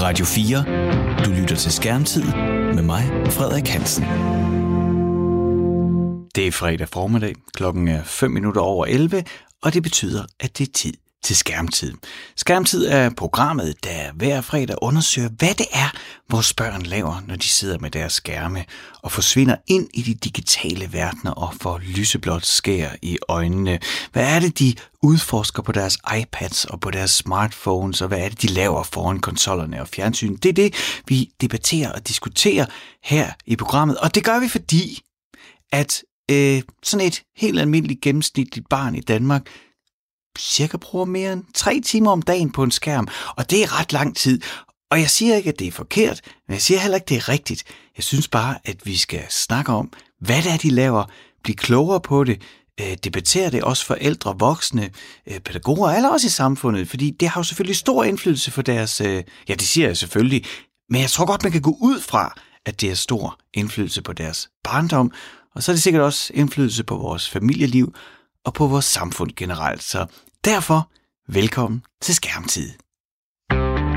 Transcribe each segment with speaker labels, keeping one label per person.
Speaker 1: Radio 4. Du lytter til Skærmtid med mig, Frederik Hansen. Det er fredag formiddag. Klokken er 5 minutter over 11, og det betyder, at det er tid til Skærmtid. Skærmtid er programmet, der hver fredag undersøger, hvad det er, vores børn laver, når de sidder med deres skærme og forsvinder ind i de digitale verdener og får lyseblåt skær i øjnene. Hvad er det, de udforsker på deres iPads og på deres smartphones, og hvad er det, de laver foran konsollerne og fjernsyn? Det er det, vi debatterer og diskuterer her i programmet, og det gør vi, fordi at øh, sådan et helt almindeligt gennemsnitligt barn i Danmark cirka bruger mere end tre timer om dagen på en skærm, og det er ret lang tid. Og jeg siger ikke, at det er forkert, men jeg siger heller ikke, at det er rigtigt. Jeg synes bare, at vi skal snakke om, hvad det er, de laver, blive klogere på det, øh, debattere det også forældre, voksne, øh, pædagoger, eller også i samfundet, fordi det har jo selvfølgelig stor indflydelse for deres, øh, ja det siger jeg selvfølgelig, men jeg tror godt, man kan gå ud fra, at det har stor indflydelse på deres barndom, og så er det sikkert også indflydelse på vores familieliv og på vores samfund generelt. Så derfor, velkommen til Skærmtid.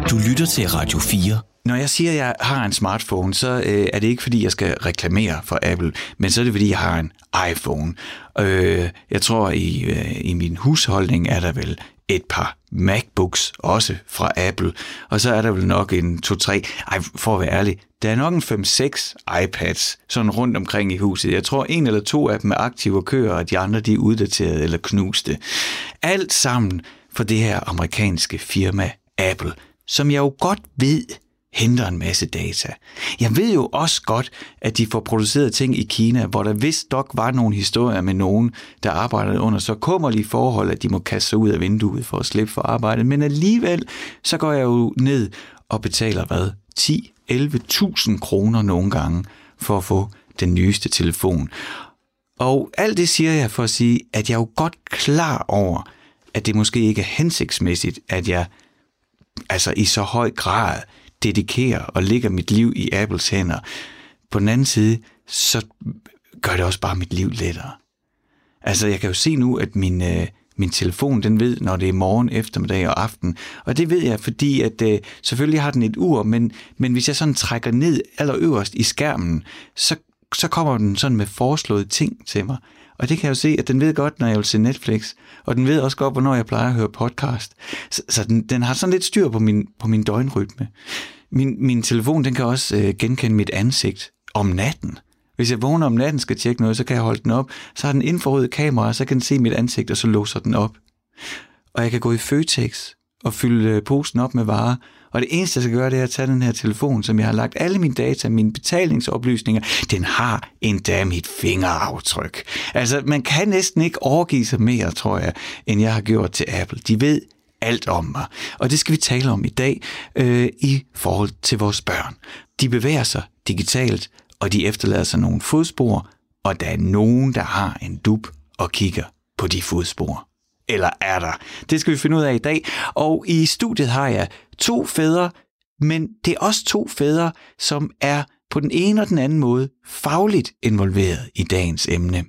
Speaker 1: Du lytter til Radio 4. Når jeg siger, at jeg har en smartphone, så øh, er det ikke, fordi jeg skal reklamere for Apple, men så er det, fordi jeg har en iPhone. Øh, jeg tror, i, øh, i min husholdning er der vel et par MacBooks, også fra Apple, og så er der vel nok en 2-3, ej, for at være ærlig, der er nok en 5-6 iPads sådan rundt omkring i huset. Jeg tror, en eller to af dem er aktive og kører, og de andre de er uddateret eller knuste. Alt sammen for det her amerikanske firma Apple, som jeg jo godt ved henter en masse data. Jeg ved jo også godt, at de får produceret ting i Kina, hvor der vist dog var nogle historier med nogen, der arbejdede under så kummerlige forhold, at de må kaste sig ud af vinduet for at slippe for arbejdet. Men alligevel, så går jeg jo ned og betaler hvad? 10-11.000 kroner nogle gange for at få den nyeste telefon. Og alt det siger jeg for at sige, at jeg er jo godt klar over, at det måske ikke er hensigtsmæssigt, at jeg altså i så høj grad dedikerer og lægger mit liv i Apples hænder. På den anden side, så gør det også bare mit liv lettere. Altså, jeg kan jo se nu, at min, øh, min telefon, den ved, når det er morgen, eftermiddag og aften. Og det ved jeg, fordi at øh, selvfølgelig har den et ur, men, men hvis jeg sådan trækker ned allerøverst i skærmen, så, så kommer den sådan med foreslåede ting til mig. Og det kan jeg jo se, at den ved godt, når jeg vil se Netflix, og den ved også godt, hvornår jeg plejer at høre podcast. Så, så den, den har sådan lidt styr på min, på min døgnrytme. Min, min telefon, den kan også øh, genkende mit ansigt om natten. Hvis jeg vågner om natten skal tjekke noget, så kan jeg holde den op. Så har den infrarøde kamera, så kan den se mit ansigt, og så låser den op. Og jeg kan gå i Føtex og fylde øh, posen op med varer, og det eneste, jeg skal gøre, det er at tage den her telefon, som jeg har lagt alle mine data, mine betalingsoplysninger, den har endda mit fingeraftryk. Altså, man kan næsten ikke overgive sig mere, tror jeg, end jeg har gjort til Apple. De ved alt om mig. Og det skal vi tale om i dag øh, i forhold til vores børn. De bevæger sig digitalt, og de efterlader sig nogle fodspor, og der er nogen, der har en dub og kigger på de fodspor. Eller er der? Det skal vi finde ud af i dag. Og i studiet har jeg to fædre, men det er også to fædre, som er på den ene og den anden måde fagligt involveret i dagens emne.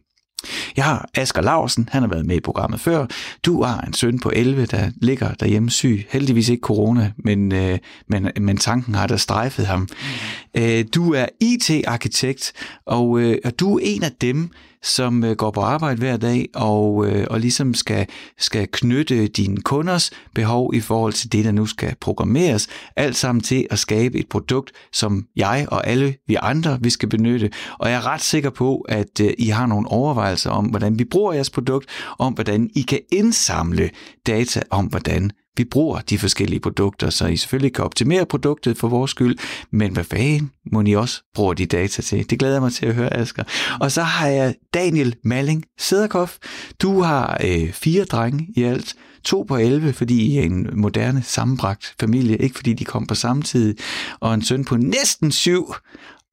Speaker 1: Jeg har Asger Larsen, han har været med i programmet før. Du har en søn på 11, der ligger derhjemme syg. Heldigvis ikke corona, men, øh, men, men tanken har der strejfet ham. Mm. Øh, du er IT-arkitekt, og, øh, og du er en af dem, som øh, går på arbejde hver dag og, øh, og ligesom skal, skal knytte dine kunders behov i forhold til det, der nu skal programmeres, alt sammen til at skabe et produkt, som jeg og alle vi andre, vi skal benytte. Og jeg er ret sikker på, at øh, I har nogle overvejelser om, hvordan vi bruger jeres produkt, om hvordan I kan indsamle data om, hvordan vi bruger de forskellige produkter, så I selvfølgelig kan optimere produktet for vores skyld, men hvad fanden må I også bruge de data til? Det glæder jeg mig til at høre, Asger. Og så har jeg Daniel Malling Sederkoff. Du har øh, fire drenge i alt. To på 11, fordi I er en moderne sammenbragt familie, ikke fordi de kom på samme tid, og en søn på næsten syv,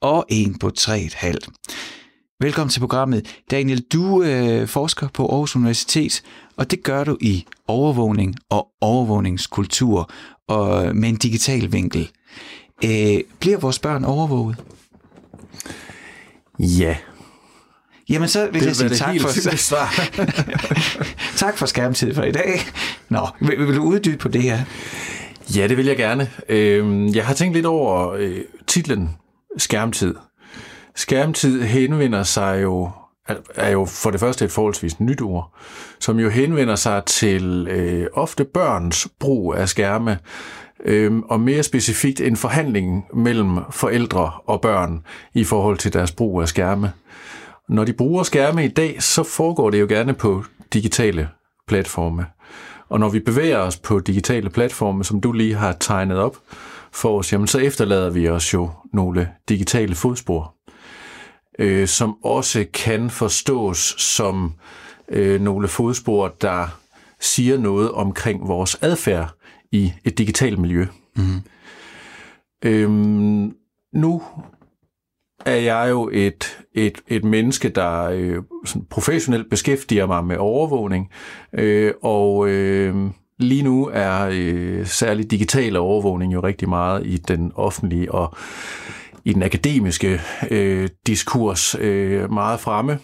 Speaker 1: og en på tre et halvt. Velkommen til programmet. Daniel, du øh, forsker på Aarhus Universitet, og det gør du i overvågning og overvågningskultur og med en digital vinkel. Øh, bliver vores børn overvåget?
Speaker 2: Ja.
Speaker 1: Jamen så vil
Speaker 2: det
Speaker 1: jeg sige tak for, tak for skærmtid for i dag. Nå, vil, vil du uddybe på det her?
Speaker 2: Ja, det vil jeg gerne. Øh, jeg har tænkt lidt over øh, titlen Skærmtid. Skærmtid henvender sig jo er jo for det første et forholdsvis nyt ord, som jo henvender sig til øh, ofte børns brug af skærme, øh, og mere specifikt en forhandling mellem forældre og børn i forhold til deres brug af skærme. Når de bruger skærme i dag, så foregår det jo gerne på digitale platforme. Og når vi bevæger os på digitale platforme, som du lige har tegnet op for os, jamen så efterlader vi os jo nogle digitale fodspor øh, som også kan forstås som øh, nogle fodspor, der siger noget omkring vores adfærd i et digitalt miljø. Mm. Øhm, nu er jeg jo et, et, et menneske, der øh, sådan professionelt beskæftiger mig med overvågning, øh, og øh, lige nu er øh, særligt digital overvågning jo rigtig meget i den offentlige og i den akademiske øh, diskurs øh, meget fremme.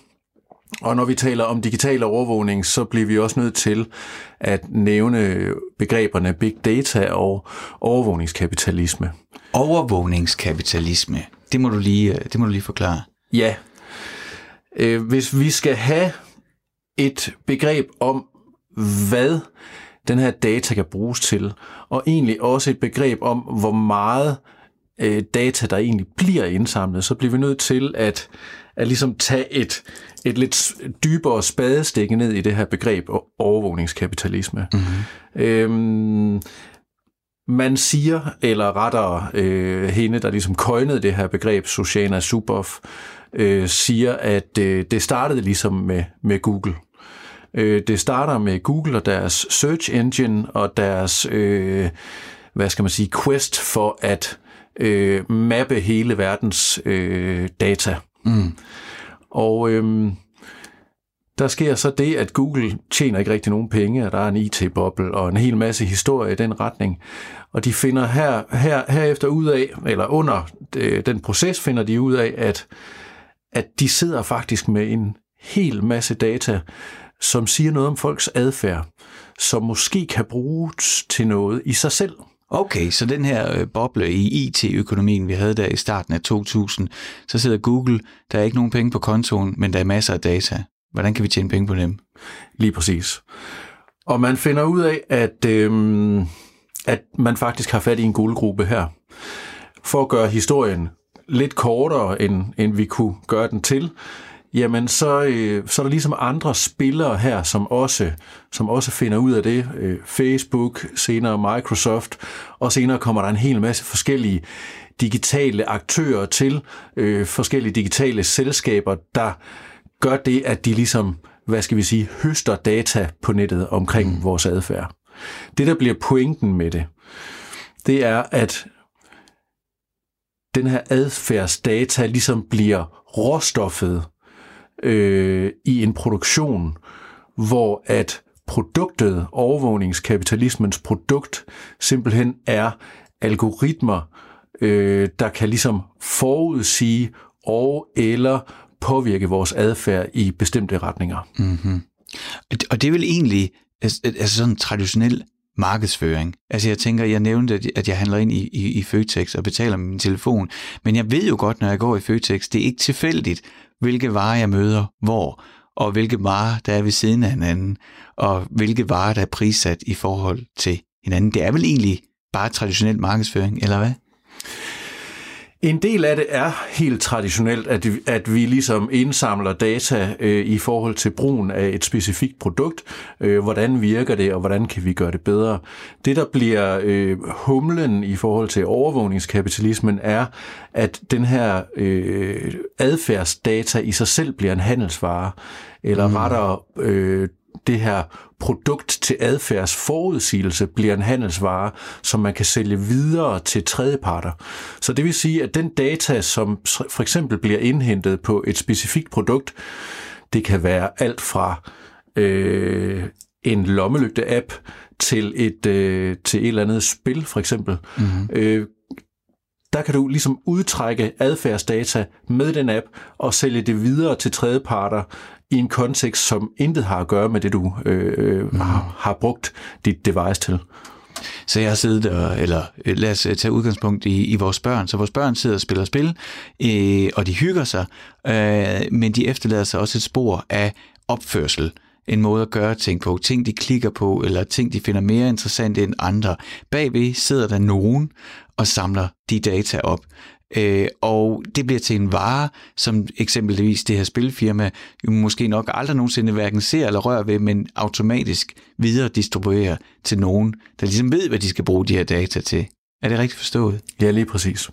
Speaker 2: Og når vi taler om digital overvågning, så bliver vi også nødt til at nævne begreberne big data og overvågningskapitalisme.
Speaker 1: Overvågningskapitalisme, det må du lige, øh, det må du lige forklare.
Speaker 2: Ja. Øh, hvis vi skal have et begreb om, hvad den her data kan bruges til, og egentlig også et begreb om, hvor meget øh, data, der egentlig bliver indsamlet, så bliver vi nødt til at, at ligesom tage et, et lidt dybere spadestik ned i det her begreb overvågningskapitalisme. Mm-hmm. Øhm, man siger, eller rettere øh, hende, der ligesom køjnede det her begreb, Susanna Zuboff, øh, siger, at øh, det startede ligesom med, med Google. Øh, det starter med Google og deres search engine og deres, øh, hvad skal man sige, quest for at øh, mappe hele verdens øh, data. Mm. Og øh, der sker så det, at Google tjener ikke rigtig nogen penge, og der er en IT-boble og en hel masse historie i den retning. Og de finder her, her, herefter ud af, eller under øh, den proces finder de ud af, at, at de sidder faktisk med en hel masse data, som siger noget om folks adfærd, som måske kan bruges til noget i sig selv.
Speaker 1: Okay, så den her øh, boble i IT-økonomien, vi havde der i starten af 2000, så sidder Google, der er ikke nogen penge på kontoen, men der er masser af data. Hvordan kan vi tjene penge på dem?
Speaker 2: Lige præcis. Og man finder ud af, at, øhm, at man faktisk har fat i en guldgruppe her. For at gøre historien lidt kortere, end, end vi kunne gøre den til, jamen så, øh, så er der ligesom andre spillere her, som også, som også finder ud af det. Øh, Facebook, senere Microsoft, og senere kommer der en hel masse forskellige digitale aktører til, øh, forskellige digitale selskaber, der gør det, at de ligesom, hvad skal vi sige, høster data på nettet omkring mm. vores adfærd. Det, der bliver pointen med det, det er, at den her adfærdsdata ligesom bliver råstoffet øh, i en produktion, hvor at produktet, overvågningskapitalismens produkt, simpelthen er algoritmer, øh, der kan ligesom forudsige og eller påvirke vores adfærd i bestemte retninger.
Speaker 1: Mm-hmm. Og det er vel egentlig altså, altså sådan traditionel markedsføring. Altså jeg tænker, jeg nævnte, at jeg handler ind i, i, i Føtex og betaler med min telefon, men jeg ved jo godt, når jeg går i Føtex, det er ikke tilfældigt, hvilke varer jeg møder hvor, og hvilke varer der er ved siden af hinanden, og hvilke varer der er prissat i forhold til hinanden. Det er vel egentlig bare traditionel markedsføring, eller hvad?
Speaker 2: En del af det er helt traditionelt, at, at vi ligesom indsamler data øh, i forhold til brugen af et specifikt produkt. Øh, hvordan virker det, og hvordan kan vi gøre det bedre? Det, der bliver øh, humlen i forhold til overvågningskapitalismen, er, at den her øh, adfærdsdata i sig selv bliver en handelsvare, eller mm. rettere øh, det her produkt til adfærdsforudsigelse bliver en handelsvare, som man kan sælge videre til tredjeparter. Så det vil sige, at den data, som for eksempel bliver indhentet på et specifikt produkt, det kan være alt fra øh, en lommelygte-app til et, øh, til et eller andet spil, for eksempel. Mm-hmm. Øh, der kan du ligesom udtrække adfærdsdata med den app og sælge det videre til tredjeparter i en kontekst, som intet har at gøre med det, du øh, mm. har, har brugt dit device til.
Speaker 1: Så jeg har siddet og, eller øh, lad os tage udgangspunkt i, i vores børn. Så vores børn sidder og spiller spil, øh, og de hygger sig, øh, men de efterlader sig også et spor af opførsel en måde at gøre ting på, ting de klikker på, eller ting de finder mere interessante end andre. Bagved sidder der nogen og samler de data op. Øh, og det bliver til en vare, som eksempelvis det her spilfirma måske nok aldrig nogensinde hverken ser eller rører ved, men automatisk videre distribuerer til nogen, der ligesom ved, hvad de skal bruge de her data til. Er det rigtigt forstået?
Speaker 2: Ja, lige præcis.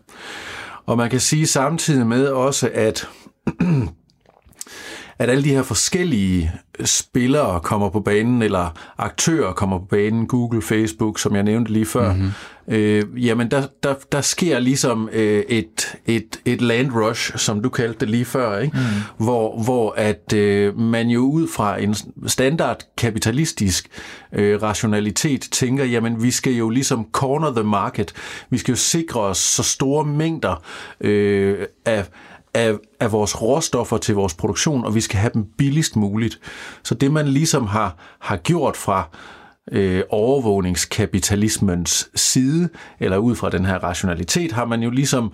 Speaker 2: Og man kan sige samtidig med også, at at alle de her forskellige spillere kommer på banen, eller aktører kommer på banen, Google, Facebook, som jeg nævnte lige før, mm-hmm. øh, jamen der, der, der sker ligesom øh, et, et, et land rush, som du kaldte det lige før, ikke? Mm. Hvor, hvor at øh, man jo ud fra en standard kapitalistisk øh, rationalitet tænker, jamen vi skal jo ligesom corner the market, vi skal jo sikre os så store mængder øh, af af, af vores råstoffer til vores produktion, og vi skal have dem billigst muligt. Så det man ligesom har, har gjort fra øh, overvågningskapitalismens side, eller ud fra den her rationalitet, har man jo ligesom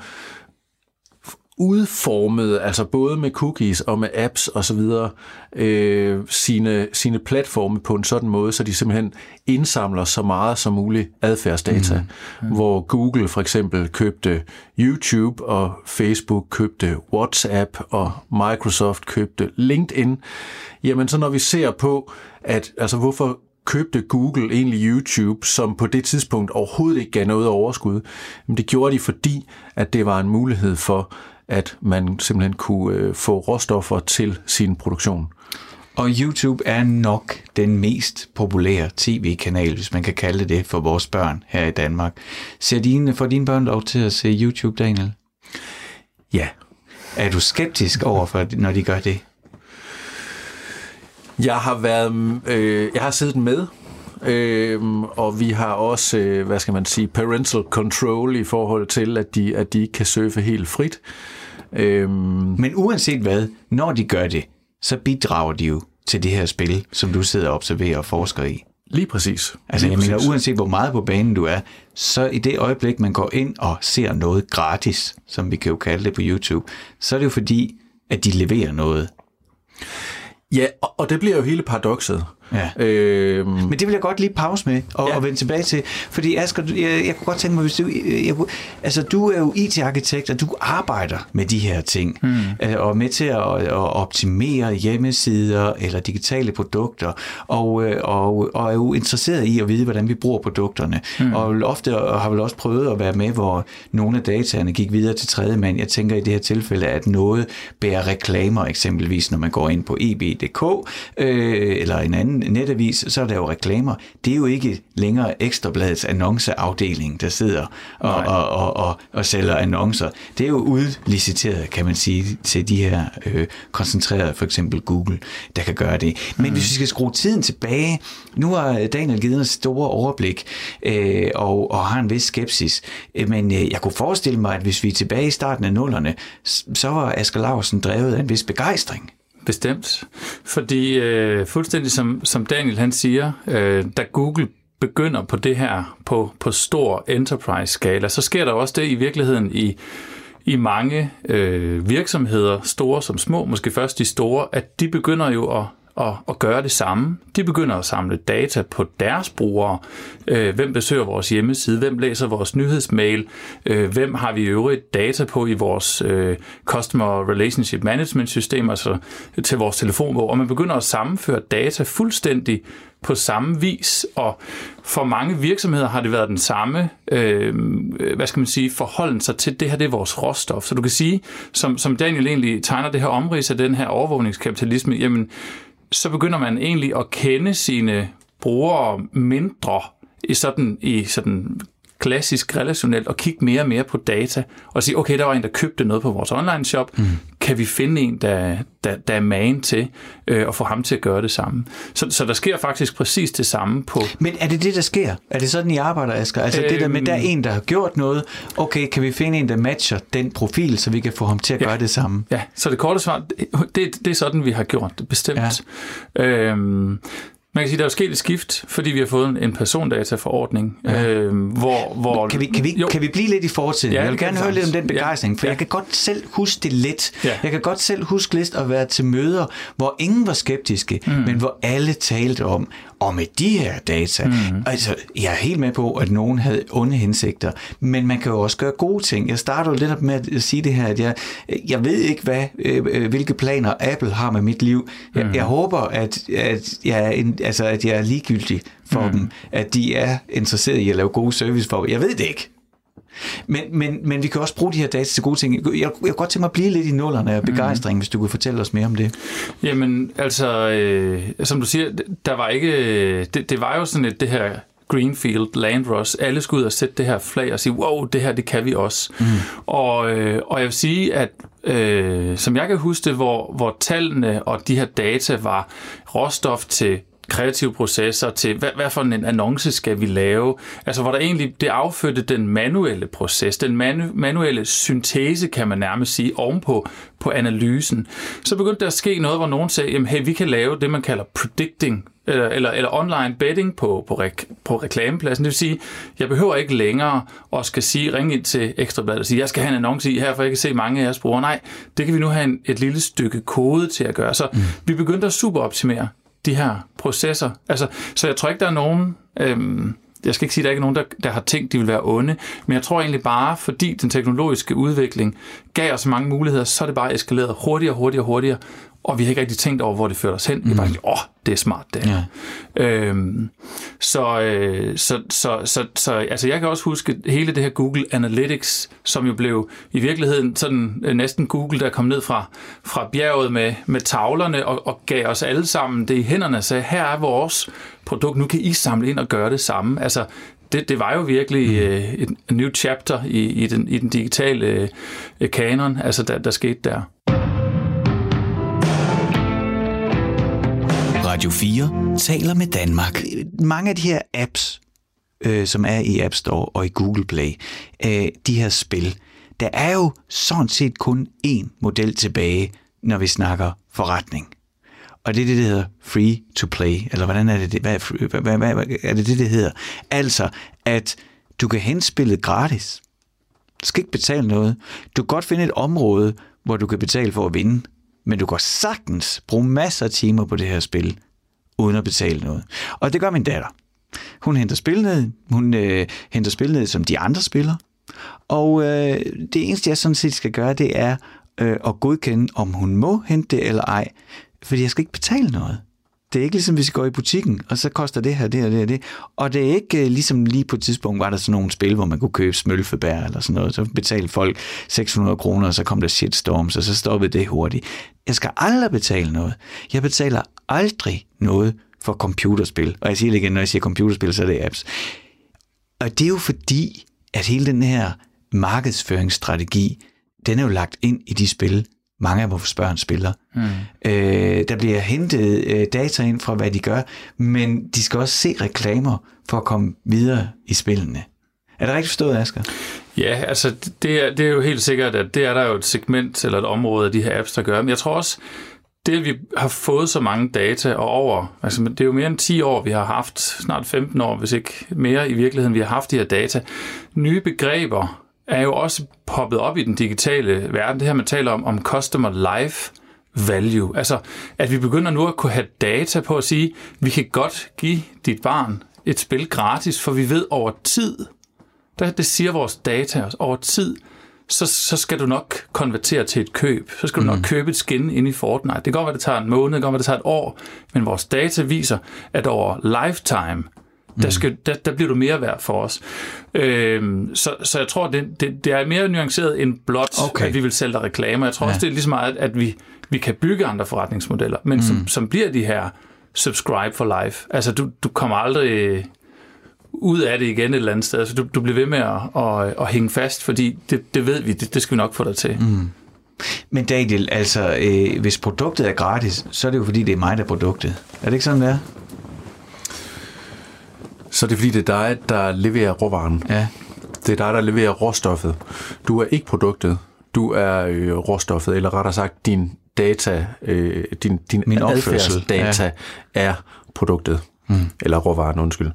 Speaker 2: udformet, altså både med cookies og med apps og så videre, øh, sine, sine platforme på en sådan måde, så de simpelthen indsamler så meget som muligt adfærdsdata. Mm. Mm. Hvor Google for eksempel købte YouTube, og Facebook købte WhatsApp, og Microsoft købte LinkedIn. Jamen så når vi ser på, at altså hvorfor købte Google egentlig YouTube, som på det tidspunkt overhovedet ikke gav noget overskud. Men det gjorde de, fordi at det var en mulighed for at man simpelthen kunne øh, få råstoffer til sin produktion.
Speaker 1: Og YouTube er nok den mest populære tv-kanal, hvis man kan kalde det for vores børn her i Danmark. Ser dine, får dine børn lov til at se YouTube, Daniel?
Speaker 2: Ja.
Speaker 1: Er du skeptisk over for, når de gør det?
Speaker 2: Jeg har været, øh, jeg har siddet med Øhm, og vi har også, øh, hvad skal man sige, parental control i forhold til, at de, at de kan surfe helt frit.
Speaker 1: Øhm. Men uanset hvad, når de gør det, så bidrager de jo til det her spil, som du sidder og observerer og forsker i.
Speaker 2: Lige præcis.
Speaker 1: Altså
Speaker 2: Lige
Speaker 1: jeg præcis. mener, uanset hvor meget på banen du er, så i det øjeblik, man går ind og ser noget gratis, som vi kan jo kalde det på YouTube, så er det jo fordi, at de leverer noget.
Speaker 2: Ja, og det bliver jo hele paradokset.
Speaker 1: Ja. Øhm. Men det vil jeg godt lige pause med og, ja. og vende tilbage til. Fordi Asger, jeg, jeg kunne godt tænke mig, hvis du, jeg, kunne, altså du er jo IT-arkitekt, og du arbejder med de her ting, øh, og med til at, at optimere hjemmesider eller digitale produkter, og, øh, og, og er jo interesseret i at vide, hvordan vi bruger produkterne. Hmm. Og ofte har vel også prøvet at være med, hvor nogle af dataene gik videre til tredje mand. Jeg tænker i det her tilfælde, at noget bærer reklamer, eksempelvis når man går ind på eb.dk, øh, eller en anden netavis, så er der jo reklamer. Det er jo ikke længere Ekstrabladets annonceafdeling, der sidder og, og, og, og, og sælger annoncer. Det er jo udliciteret, kan man sige, til de her øh, koncentrerede, for eksempel Google, der kan gøre det. Men mm. hvis vi skal skrue tiden tilbage, nu har Daniel givet os store overblik øh, og, og har en vis skepsis, øh, men øh, jeg kunne forestille mig, at hvis vi er tilbage i starten af nullerne, så var Asger Larsen drevet af en vis begejstring.
Speaker 3: Bestemt. Fordi øh, fuldstændig som, som Daniel han siger, øh, da Google begynder på det her på, på stor enterprise-skala, så sker der også det i virkeligheden i, i mange øh, virksomheder, store som små, måske først de store, at de begynder jo at at, at gøre det samme. De begynder at samle data på deres brugere. Øh, hvem besøger vores hjemmeside? Hvem læser vores nyhedsmail? Øh, hvem har vi i øvrigt data på i vores øh, Customer Relationship Management system, altså til vores telefonbog? Og man begynder at sammenføre data fuldstændig på samme vis, og for mange virksomheder har det været den samme, øh, hvad skal man sige, forholden sig til, det her det er vores råstof. Så du kan sige, som, som Daniel egentlig tegner det her omrids af den her overvågningskapitalisme, jamen så begynder man egentlig at kende sine brugere mindre i sådan, i sådan klassisk relationelt og kigge mere og mere på data og sige, okay, der var en, der købte noget på vores online shop. Mm. Kan vi finde en, der, der, der er man til øh, og få ham til at gøre det samme? Så, så der sker faktisk præcis det samme på...
Speaker 1: Men er det det, der sker? Er det sådan, I arbejder, Asger? Altså øhm, det der med, der er en, der har gjort noget. Okay, kan vi finde en, der matcher den profil, så vi kan få ham til at ja, gøre det samme?
Speaker 3: Ja, så det korte svar, det, det er sådan, vi har gjort det, bestemt. Ja. Øhm, Man kan sige, der er sket et skift, fordi vi har fået en, en persondataforordning, ja. øh, hvor... hvor
Speaker 1: kan, vi, kan, vi, kan vi blive lidt i fortiden? Ja, jeg vil gerne høre lidt om den begejstring, for ja. jeg kan godt selv huske det lidt. Ja. Jeg kan godt selv huske lidt at være til møder, hvor ingen var skeptiske, mm. men hvor alle talte om, og med de her data, mm. altså jeg er helt med på, at nogen havde onde hensigter, men man kan jo også gøre gode ting. Jeg starter lidt op med at sige det her, at jeg, jeg ved ikke, hvad, øh, øh hvilke planer Apple har med mit liv. Jeg, mm. jeg håber, at, at, jeg er en, altså, at jeg er ligegyldig for mm. dem, at de er interesseret i at lave gode service for dem. Jeg ved det ikke. Men, men, men vi kan også bruge de her data til gode ting. Jeg, jeg kunne godt tænke mig at blive lidt i nullerne af begejstring, mm. hvis du kunne fortælle os mere om det.
Speaker 3: Jamen, altså, øh, som du siger, der var ikke... Det, det var jo sådan et, det her Greenfield, Landross, alle skulle ud og sætte det her flag og sige, wow, det her, det kan vi også. Mm. Og, øh, og jeg vil sige, at øh, som jeg kan huske det, hvor, hvor tallene og de her data var råstof til kreative processer til, hvad, hvad for en annonce skal vi lave? Altså, hvor der egentlig, det affødte den manuelle proces, den manu, manuelle syntese, kan man nærmest sige, ovenpå på analysen. Så begyndte der at ske noget, hvor nogen sagde, jamen, hey, vi kan lave det, man kalder predicting eller, eller, eller online betting på, på, rek, på reklamepladsen. Det vil sige, jeg behøver ikke længere at skal sige, ringe ind til Ekstrabladet og sige, jeg skal have en annonce i her, for jeg kan se mange af jeres brugere. Nej, det kan vi nu have en, et lille stykke kode til at gøre. Så mm. vi begyndte at superoptimere de her processer. Altså, så jeg tror ikke, der er nogen... Øhm, jeg skal ikke sige, at der ikke er nogen, der, der har tænkt, de vil være onde, men jeg tror egentlig bare, fordi den teknologiske udvikling gav os mange muligheder, så er det bare eskaleret hurtigere, hurtigere, hurtigere, og vi har ikke rigtig tænkt over, hvor det fører os hen. Mm. Vi bare åh, oh, det er smart, det ja. øhm, så, øh, så, så, så, så, altså jeg kan også huske hele det her Google Analytics, som jo blev i virkeligheden sådan øh, næsten Google, der kom ned fra, fra bjerget med, med tavlerne og, og gav os alle sammen det i hænderne og sagde, her er vores produkt, nu kan I samle ind og gøre det samme. Altså, det, det var jo virkelig mm. øh, et, et new chapter i, i, den, i den digitale øh, kanon, altså der, der skete der.
Speaker 1: Radio 4 taler med Danmark. Mange af de her apps, øh, som er i App Store og i Google Play, øh, de her spil, der er jo sådan set kun én model tilbage, når vi snakker forretning. Og det er det, der hedder free to play, eller hvordan er det, hvad, hvad, hvad, hvad, er det det, det hedder? Altså, at du kan henspille gratis. Du skal ikke betale noget. Du kan godt finde et område, hvor du kan betale for at vinde, men du kan sagtens bruge masser af timer på det her spil, uden at betale noget. Og det gør min datter. Hun henter spil ned, hun øh, henter spil ned, som de andre spiller, og øh, det eneste, jeg sådan set skal gøre, det er øh, at godkende, om hun må hente det eller ej, fordi jeg skal ikke betale noget. Det er ikke ligesom, hvis vi går i butikken, og så koster det her, det her, det her, det. Og det er ikke øh, ligesom lige på et tidspunkt, var der sådan nogle spil, hvor man kunne købe smølfebær eller sådan noget. Så betalte folk 600 kroner, og så kom der shitstorms, og så stoppede det hurtigt. Jeg skal aldrig betale noget. Jeg betaler aldrig noget for computerspil. Og jeg siger det igen, når jeg siger computerspil, så er det apps. Og det er jo fordi, at hele den her markedsføringsstrategi, den er jo lagt ind i de spil, mange af vores børn spiller. Mm. Øh, der bliver hentet øh, data ind fra, hvad de gør, men de skal også se reklamer for at komme videre i spillene. Er det rigtigt forstået, Asger?
Speaker 3: Ja, altså det er, det er jo helt sikkert, at det er der jo et segment eller et område af de her apps, der gør. Men jeg tror også, det at vi har fået så mange data og over, altså det er jo mere end 10 år, vi har haft, snart 15 år, hvis ikke mere i virkeligheden, vi har haft de her data. Nye begreber er jo også poppet op i den digitale verden. Det her, man taler om, om customer life value. Altså, at vi begynder nu at kunne have data på at sige, vi kan godt give dit barn et spil gratis, for vi ved over tid, der, det siger vores data os, over tid, så, så skal du nok konvertere til et køb. Så skal du mm. nok købe et skin ind i Fortnite. Det kan godt være, det tager en måned, det kan godt være, det tager et år, men vores data viser, at over lifetime, der, skal, der, der bliver du mere værd for os. Øhm, så, så jeg tror, det, det, det er mere nuanceret end blot, okay. at vi vil sælge dig reklamer. Jeg tror ja. også, det er lige så meget, at vi, vi kan bygge andre forretningsmodeller, men mm. som, som bliver de her subscribe for life. Altså, du, du kommer aldrig ud af det igen et eller andet sted. Altså, du, du bliver ved med at, at, at hænge fast, fordi det, det ved vi, det, det skal vi nok få dig til. Mm.
Speaker 1: Men Daniel, altså, øh, hvis produktet er gratis, så er det jo fordi, det er mig, der er produktet. Er det ikke sådan, det er?
Speaker 2: Så er det fordi, det er dig, der leverer råvaren.
Speaker 1: Ja.
Speaker 2: Det er dig, der leverer råstoffet. Du er ikke produktet. Du er øh, råstoffet, eller rettere sagt, din data, øh, din, din
Speaker 1: Min
Speaker 2: adfærdsdata ja. er produktet, mm. eller råvaren, undskyld.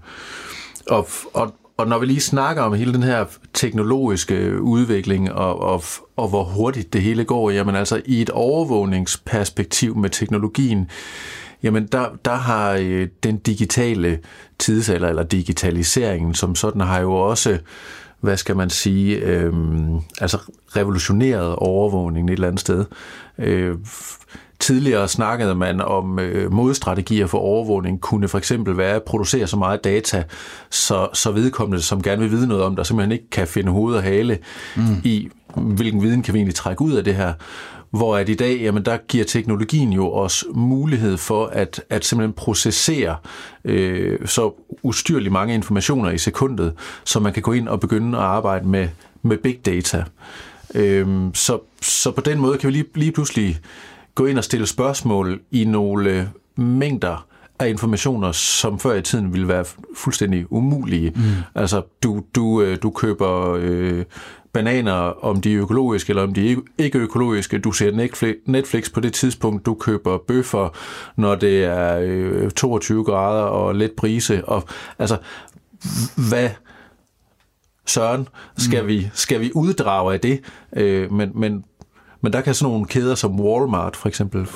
Speaker 2: Og, og, og når vi lige snakker om hele den her teknologiske udvikling, og, og, og hvor hurtigt det hele går, jamen altså i et overvågningsperspektiv med teknologien, jamen der, der har øh, den digitale tidsalder, eller digitaliseringen som sådan, har jo også, hvad skal man sige, øh, altså revolutioneret overvågningen et eller andet sted. Øh, Tidligere snakkede man om øh, modstrategier for overvågning, kunne for eksempel være at producere så meget data, så, så vedkommende, som gerne vil vide noget om, der simpelthen ikke kan finde hoved og hale mm. i, hvilken viden kan vi egentlig trække ud af det her. Hvor at i dag, jamen der giver teknologien jo os mulighed for at, at simpelthen processere øh, så ustyrligt mange informationer i sekundet, så man kan gå ind og begynde at arbejde med, med big data. Øh, så, så på den måde kan vi lige, lige pludselig gå ind og stille spørgsmål i nogle mængder af informationer, som før i tiden ville være fuldstændig umulige. Mm. Altså, du, du, øh, du køber øh, bananer, om de er økologiske eller om de er ikke økologiske. Du ser Netflix, Netflix på det tidspunkt, du køber bøffer, når det er øh, 22 grader og let brise. Og, altså, hvad søren skal, mm. vi, skal vi uddrage af det? Øh, men, men men der kan sådan nogle kæder som Walmart for eksempel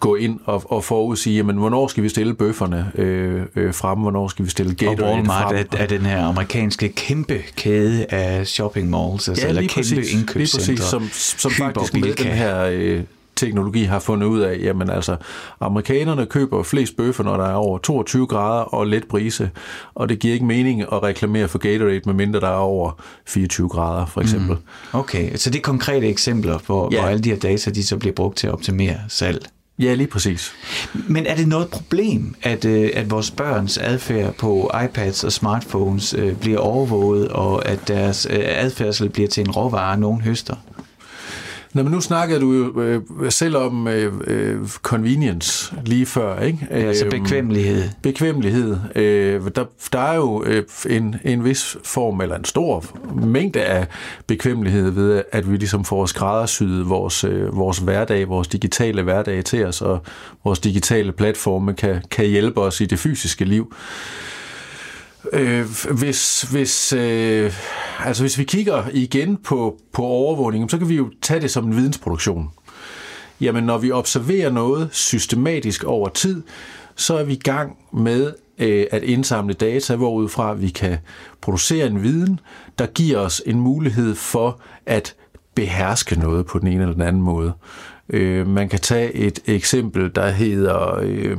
Speaker 2: gå ind og, og forudsige, jamen, hvornår skal vi stille bøfferne øh, øh, frem, hvornår skal vi stille Gatorade.
Speaker 1: Og Walmart
Speaker 2: frem.
Speaker 1: er, er den her amerikanske kæmpe kæde af shopping malls, altså,
Speaker 2: ja,
Speaker 1: eller kæmpe
Speaker 2: præcis,
Speaker 1: indkøbscentre.
Speaker 2: Lige præcis, som, som faktisk med den her øh, teknologi har fundet ud af, jamen altså, amerikanerne køber flest bøffer, når der er over 22 grader og let brise, og det giver ikke mening at reklamere for Gatorade, medmindre der er over 24 grader, for eksempel. Mm.
Speaker 1: Okay, så det er konkrete eksempler, hvor, ja. hvor alle de her data, de så bliver brugt til at optimere salg.
Speaker 2: Ja, lige præcis.
Speaker 1: Men er det noget problem, at, øh, at vores børns adfærd på iPads og smartphones øh, bliver overvåget, og at deres øh, adfærdsel bliver til en råvare, nogen høster?
Speaker 2: Nå, men nu snakkede du jo øh, selv om øh, øh, convenience lige før, ikke?
Speaker 1: Ja, altså øhm, bekvemmelighed.
Speaker 2: Bekvemmelighed. Øh, der, der er jo øh, en, en vis form, eller en stor mængde af bekvemmelighed ved, at vi ligesom får skræddersyet vores, øh, vores hverdag, vores digitale hverdag til os, og vores digitale platforme kan, kan hjælpe os i det fysiske liv. Øh, hvis, hvis, øh, altså hvis vi kigger igen på, på overvågning, så kan vi jo tage det som en vidensproduktion. Jamen, når vi observerer noget systematisk over tid, så er vi i gang med øh, at indsamle data, hvorudfra vi kan producere en viden, der giver os en mulighed for at beherske noget på den ene eller den anden måde. Øh, man kan tage et eksempel, der hedder... Øh,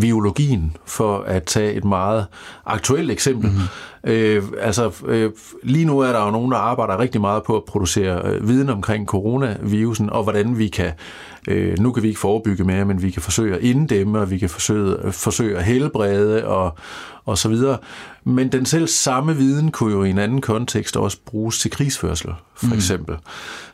Speaker 2: biologien, for at tage et meget aktuelt eksempel. Mm-hmm. Øh, altså, øh, lige nu er der jo nogen, der arbejder rigtig meget på at producere øh, viden omkring coronavirusen, og hvordan vi kan, øh, nu kan vi ikke forebygge mere, men vi kan forsøge at inddæmme, og vi kan forsøge, forsøge at helbrede, og, og så videre. Men den selv samme viden kunne jo i en anden kontekst også bruges til krigsførsel, for mm. eksempel.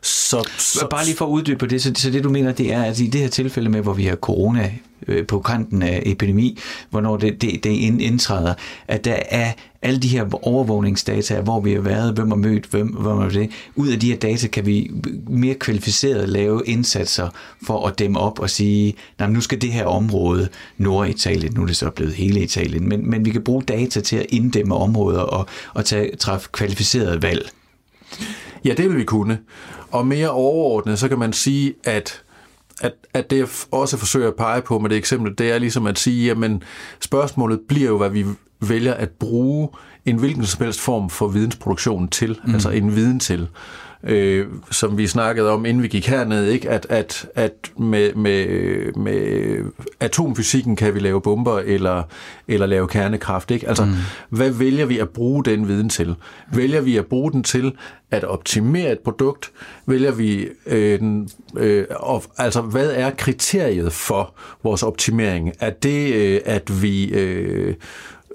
Speaker 1: Så, så, Bare lige for at uddybe på det, så, så det du mener, det er, at i det her tilfælde med, hvor vi har corona øh, på kanten af epidemi, hvornår det, det, det indtræder, at der er alle de her overvågningsdata, hvor vi har været, hvem har mødt hvem, hvem har det. Ud af de her data kan vi mere kvalificeret lave indsatser for at dæmme op og sige, nej, nu skal det her område, Norditalien, nu er det så blevet hele Italien, men, men vi kan bruge data til at inddæmme områder og, og tage, træffe kvalificeret valg.
Speaker 2: Ja, det vil vi kunne. Og mere overordnet, så kan man sige, at at, at det jeg også forsøger at pege på med det eksempel, det er ligesom at sige, jamen spørgsmålet bliver jo, hvad vi vælger at bruge en hvilken som helst form for vidensproduktion til, mm. altså en viden til øh, som vi snakkede om, inden vi gik herned, ikke? At, at, at med, med, med atomfysikken kan vi lave bomber eller, eller lave kernekraft. Ikke? Altså, mm. hvad vælger vi at bruge den viden til? Vælger vi at bruge den til at optimere et produkt? Vælger vi, øh, den, øh, og, altså, hvad er kriteriet for vores optimering? Er det, øh, at vi... Øh,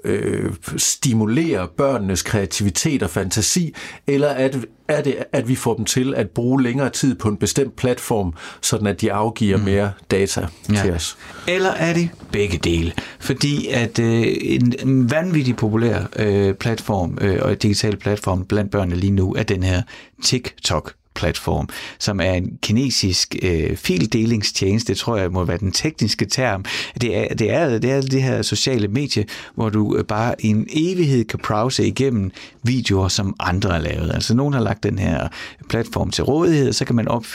Speaker 2: øh, stimulere børnenes kreativitet og fantasi, eller er det, er det, at vi får dem til at bruge længere tid på en bestemt platform, sådan at de afgiver mm. mere data ja. til os?
Speaker 1: Eller er det begge dele? Fordi at øh, en, en vanvittig populær øh, platform øh, og digital platform blandt børnene lige nu er den her TikTok Platform, som er en kinesisk øh, fildelingstjeneste, det tror jeg må være den tekniske term. Det er det, er, det er det her sociale medie, hvor du øh, bare i en evighed kan browse igennem videoer, som andre har lavet. Altså nogen har lagt den her platform til rådighed, og så kan man op,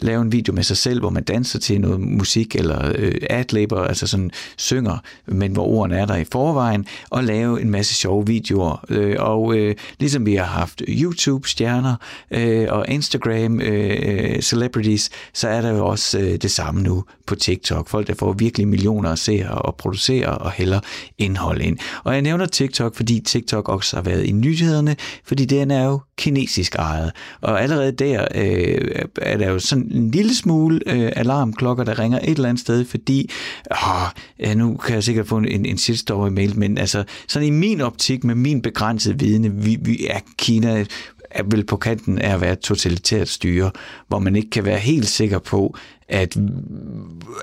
Speaker 1: lave en video med sig selv, hvor man danser til noget musik eller øh, adlibber, altså sådan synger, men hvor ordene er der i forvejen, og lave en masse sjove videoer. Øh, og øh, ligesom vi har haft YouTube-stjerner øh, og Instagram Øh, øh, celebrities, så er der jo også øh, det samme nu på TikTok. Folk, der får virkelig millioner af seere og producerer og hælder indhold ind. Og jeg nævner TikTok, fordi TikTok også har været i nyhederne, fordi den er jo kinesisk ejet. Og allerede der øh, er der jo sådan en lille smule øh, alarmklokker, der ringer et eller andet sted, fordi, åh, ja, nu kan jeg sikkert få en, en shitstorm-mail, men altså, sådan i min optik, med min begrænsede viden, vi, vi er Kina er vel på kanten af at være et totalitært styre, hvor man ikke kan være helt sikker på, at,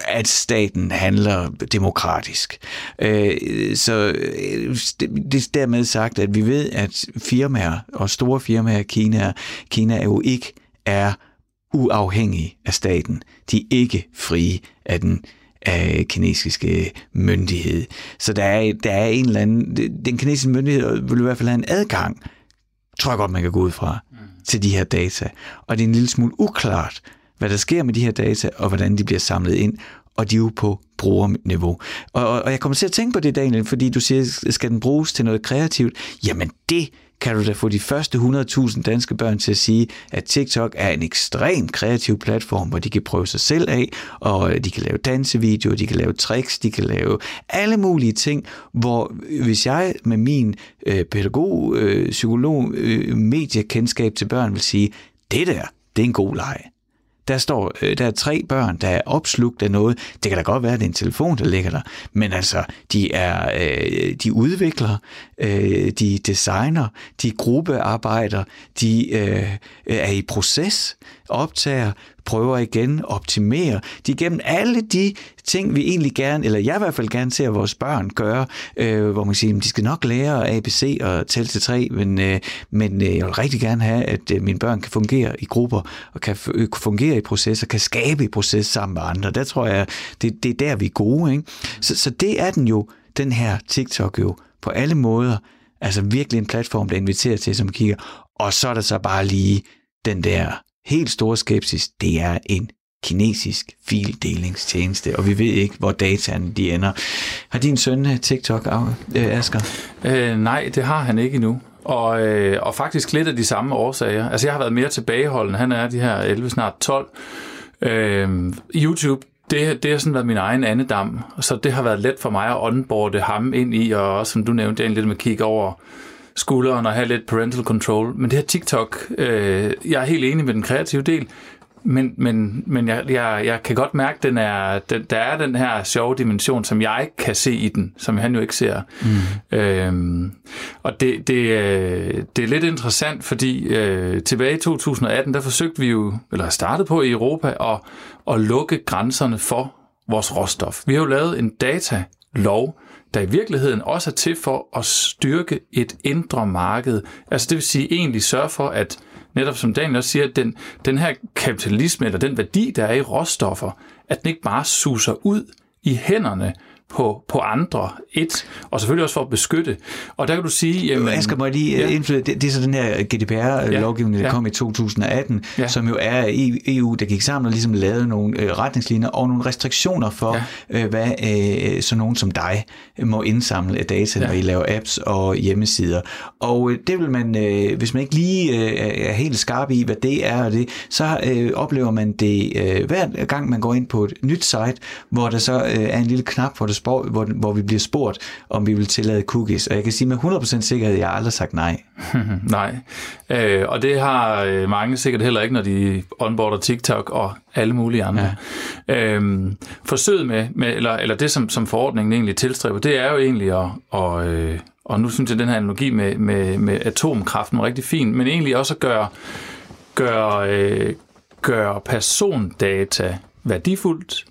Speaker 1: at staten handler demokratisk. Øh, så øh, det er dermed sagt, at vi ved, at firmaer og store firmaer i Kina, Kina jo ikke er uafhængige af staten. De er ikke frie af den af kinesiske myndighed. Så der er, der er en eller anden... Den kinesiske myndighed vil i hvert fald have en adgang, tror jeg godt, man kan gå ud fra, mm. til de her data. Og det er en lille smule uklart, hvad der sker med de her data, og hvordan de bliver samlet ind, og de er jo på brugerniveau. Og, og, og jeg kommer til at tænke på det, Daniel, fordi du siger, skal den bruges til noget kreativt? Jamen det kan du da få de første 100.000 danske børn til at sige, at TikTok er en ekstremt kreativ platform, hvor de kan prøve sig selv af, og øh, de kan lave dansevideoer, de kan lave tricks, de kan lave alle mulige ting, hvor øh, hvis jeg med min øh, pædagog, øh, psykolog, øh, mediekendskab til børn vil sige, det der, det er en god leg der står, øh, der er tre børn, der er opslugt af noget. Det kan da godt være, at det er en telefon, der ligger der. Men altså, de er, øh, de udvikler, øh, de designer, de gruppearbejder, de øh, øh, er i proces, optager, prøver igen, optimerer. De gennem alle de ting, vi egentlig gerne, eller jeg i hvert fald gerne ser vores børn gøre, øh, hvor man siger, at de skal nok lære ABC og tælle til tre, men, øh, men øh, jeg vil rigtig gerne have, at øh, mine børn kan fungere i grupper, og kan øh, fungere i processer, kan skabe i proces sammen med andre. Der tror jeg, det, det er der, vi er gode. Ikke? Så, så det er den jo, den her TikTok jo, på alle måder. Altså virkelig en platform, der inviterer til, som kigger. Og så er der så bare lige den der helt store skepsis, det er en kinesisk fildelingstjeneste, og vi ved ikke, hvor dataen de ender. Har din søn øh, TikTok, øh, Asger?
Speaker 3: Øh, nej, det har han ikke endnu. Og, øh, og faktisk lidt af de samme årsager. Altså jeg har været mere tilbageholdende. Han er de her 11, snart 12. Øh, YouTube, det, det har sådan været min egen andedam, så det har været let for mig at onboarde ham ind i, og også som du nævnte, lidt med at kigge over skulderen og have lidt parental control. Men det her TikTok, øh, jeg er helt enig med den kreative del, men, men, men jeg, jeg, jeg kan godt mærke, at den er, den, der er den her sjove dimension, som jeg ikke kan se i den, som han jo ikke ser. Mm. Øhm, og det, det, øh, det er lidt interessant, fordi øh, tilbage i 2018, der forsøgte vi jo, eller startede på i Europa, at, at lukke grænserne for vores råstof. Vi har jo lavet en datalov, der i virkeligheden også er til for at styrke et indre marked. Altså det vil sige egentlig sørge for, at netop som Daniel også siger, at den, den her kapitalisme, eller den værdi, der er i råstoffer, at den ikke bare suser ud i hænderne på, på andre, et, og selvfølgelig også for at beskytte. Og der kan du sige...
Speaker 1: Jamen, Asger, må jeg lige ja. indflyde, det, det er så den her GDPR-lovgivning, der ja. kom i 2018, ja. som jo er EU, der gik sammen og ligesom lavede nogle øh, retningslinjer og nogle restriktioner for, ja. øh, hvad øh, så nogen som dig må indsamle af data, ja. når I laver apps og hjemmesider. Og øh, det vil man, øh, hvis man ikke lige øh, er helt skarp i, hvad det er, og det, så øh, oplever man det øh, hver gang, man går ind på et nyt site, hvor der så øh, er en lille knap, hvor der spor, hvor, hvor vi bliver spurgt, om vi vil tillade cookies. Og jeg kan sige med 100% sikkerhed, at jeg har aldrig sagt nej.
Speaker 3: nej. Øh, og det har øh, mange sikkert heller ikke, når de onboarder TikTok og alle mulige andre. Ja. Øhm, forsøget med, med eller, eller det, som, som forordningen egentlig tilstræber, det er jo egentlig at, og, øh, og nu synes jeg, at den her analogi med, med, med atomkraften er rigtig fin, men egentlig også at gøre, gøre, øh, gøre persondata værdifuldt,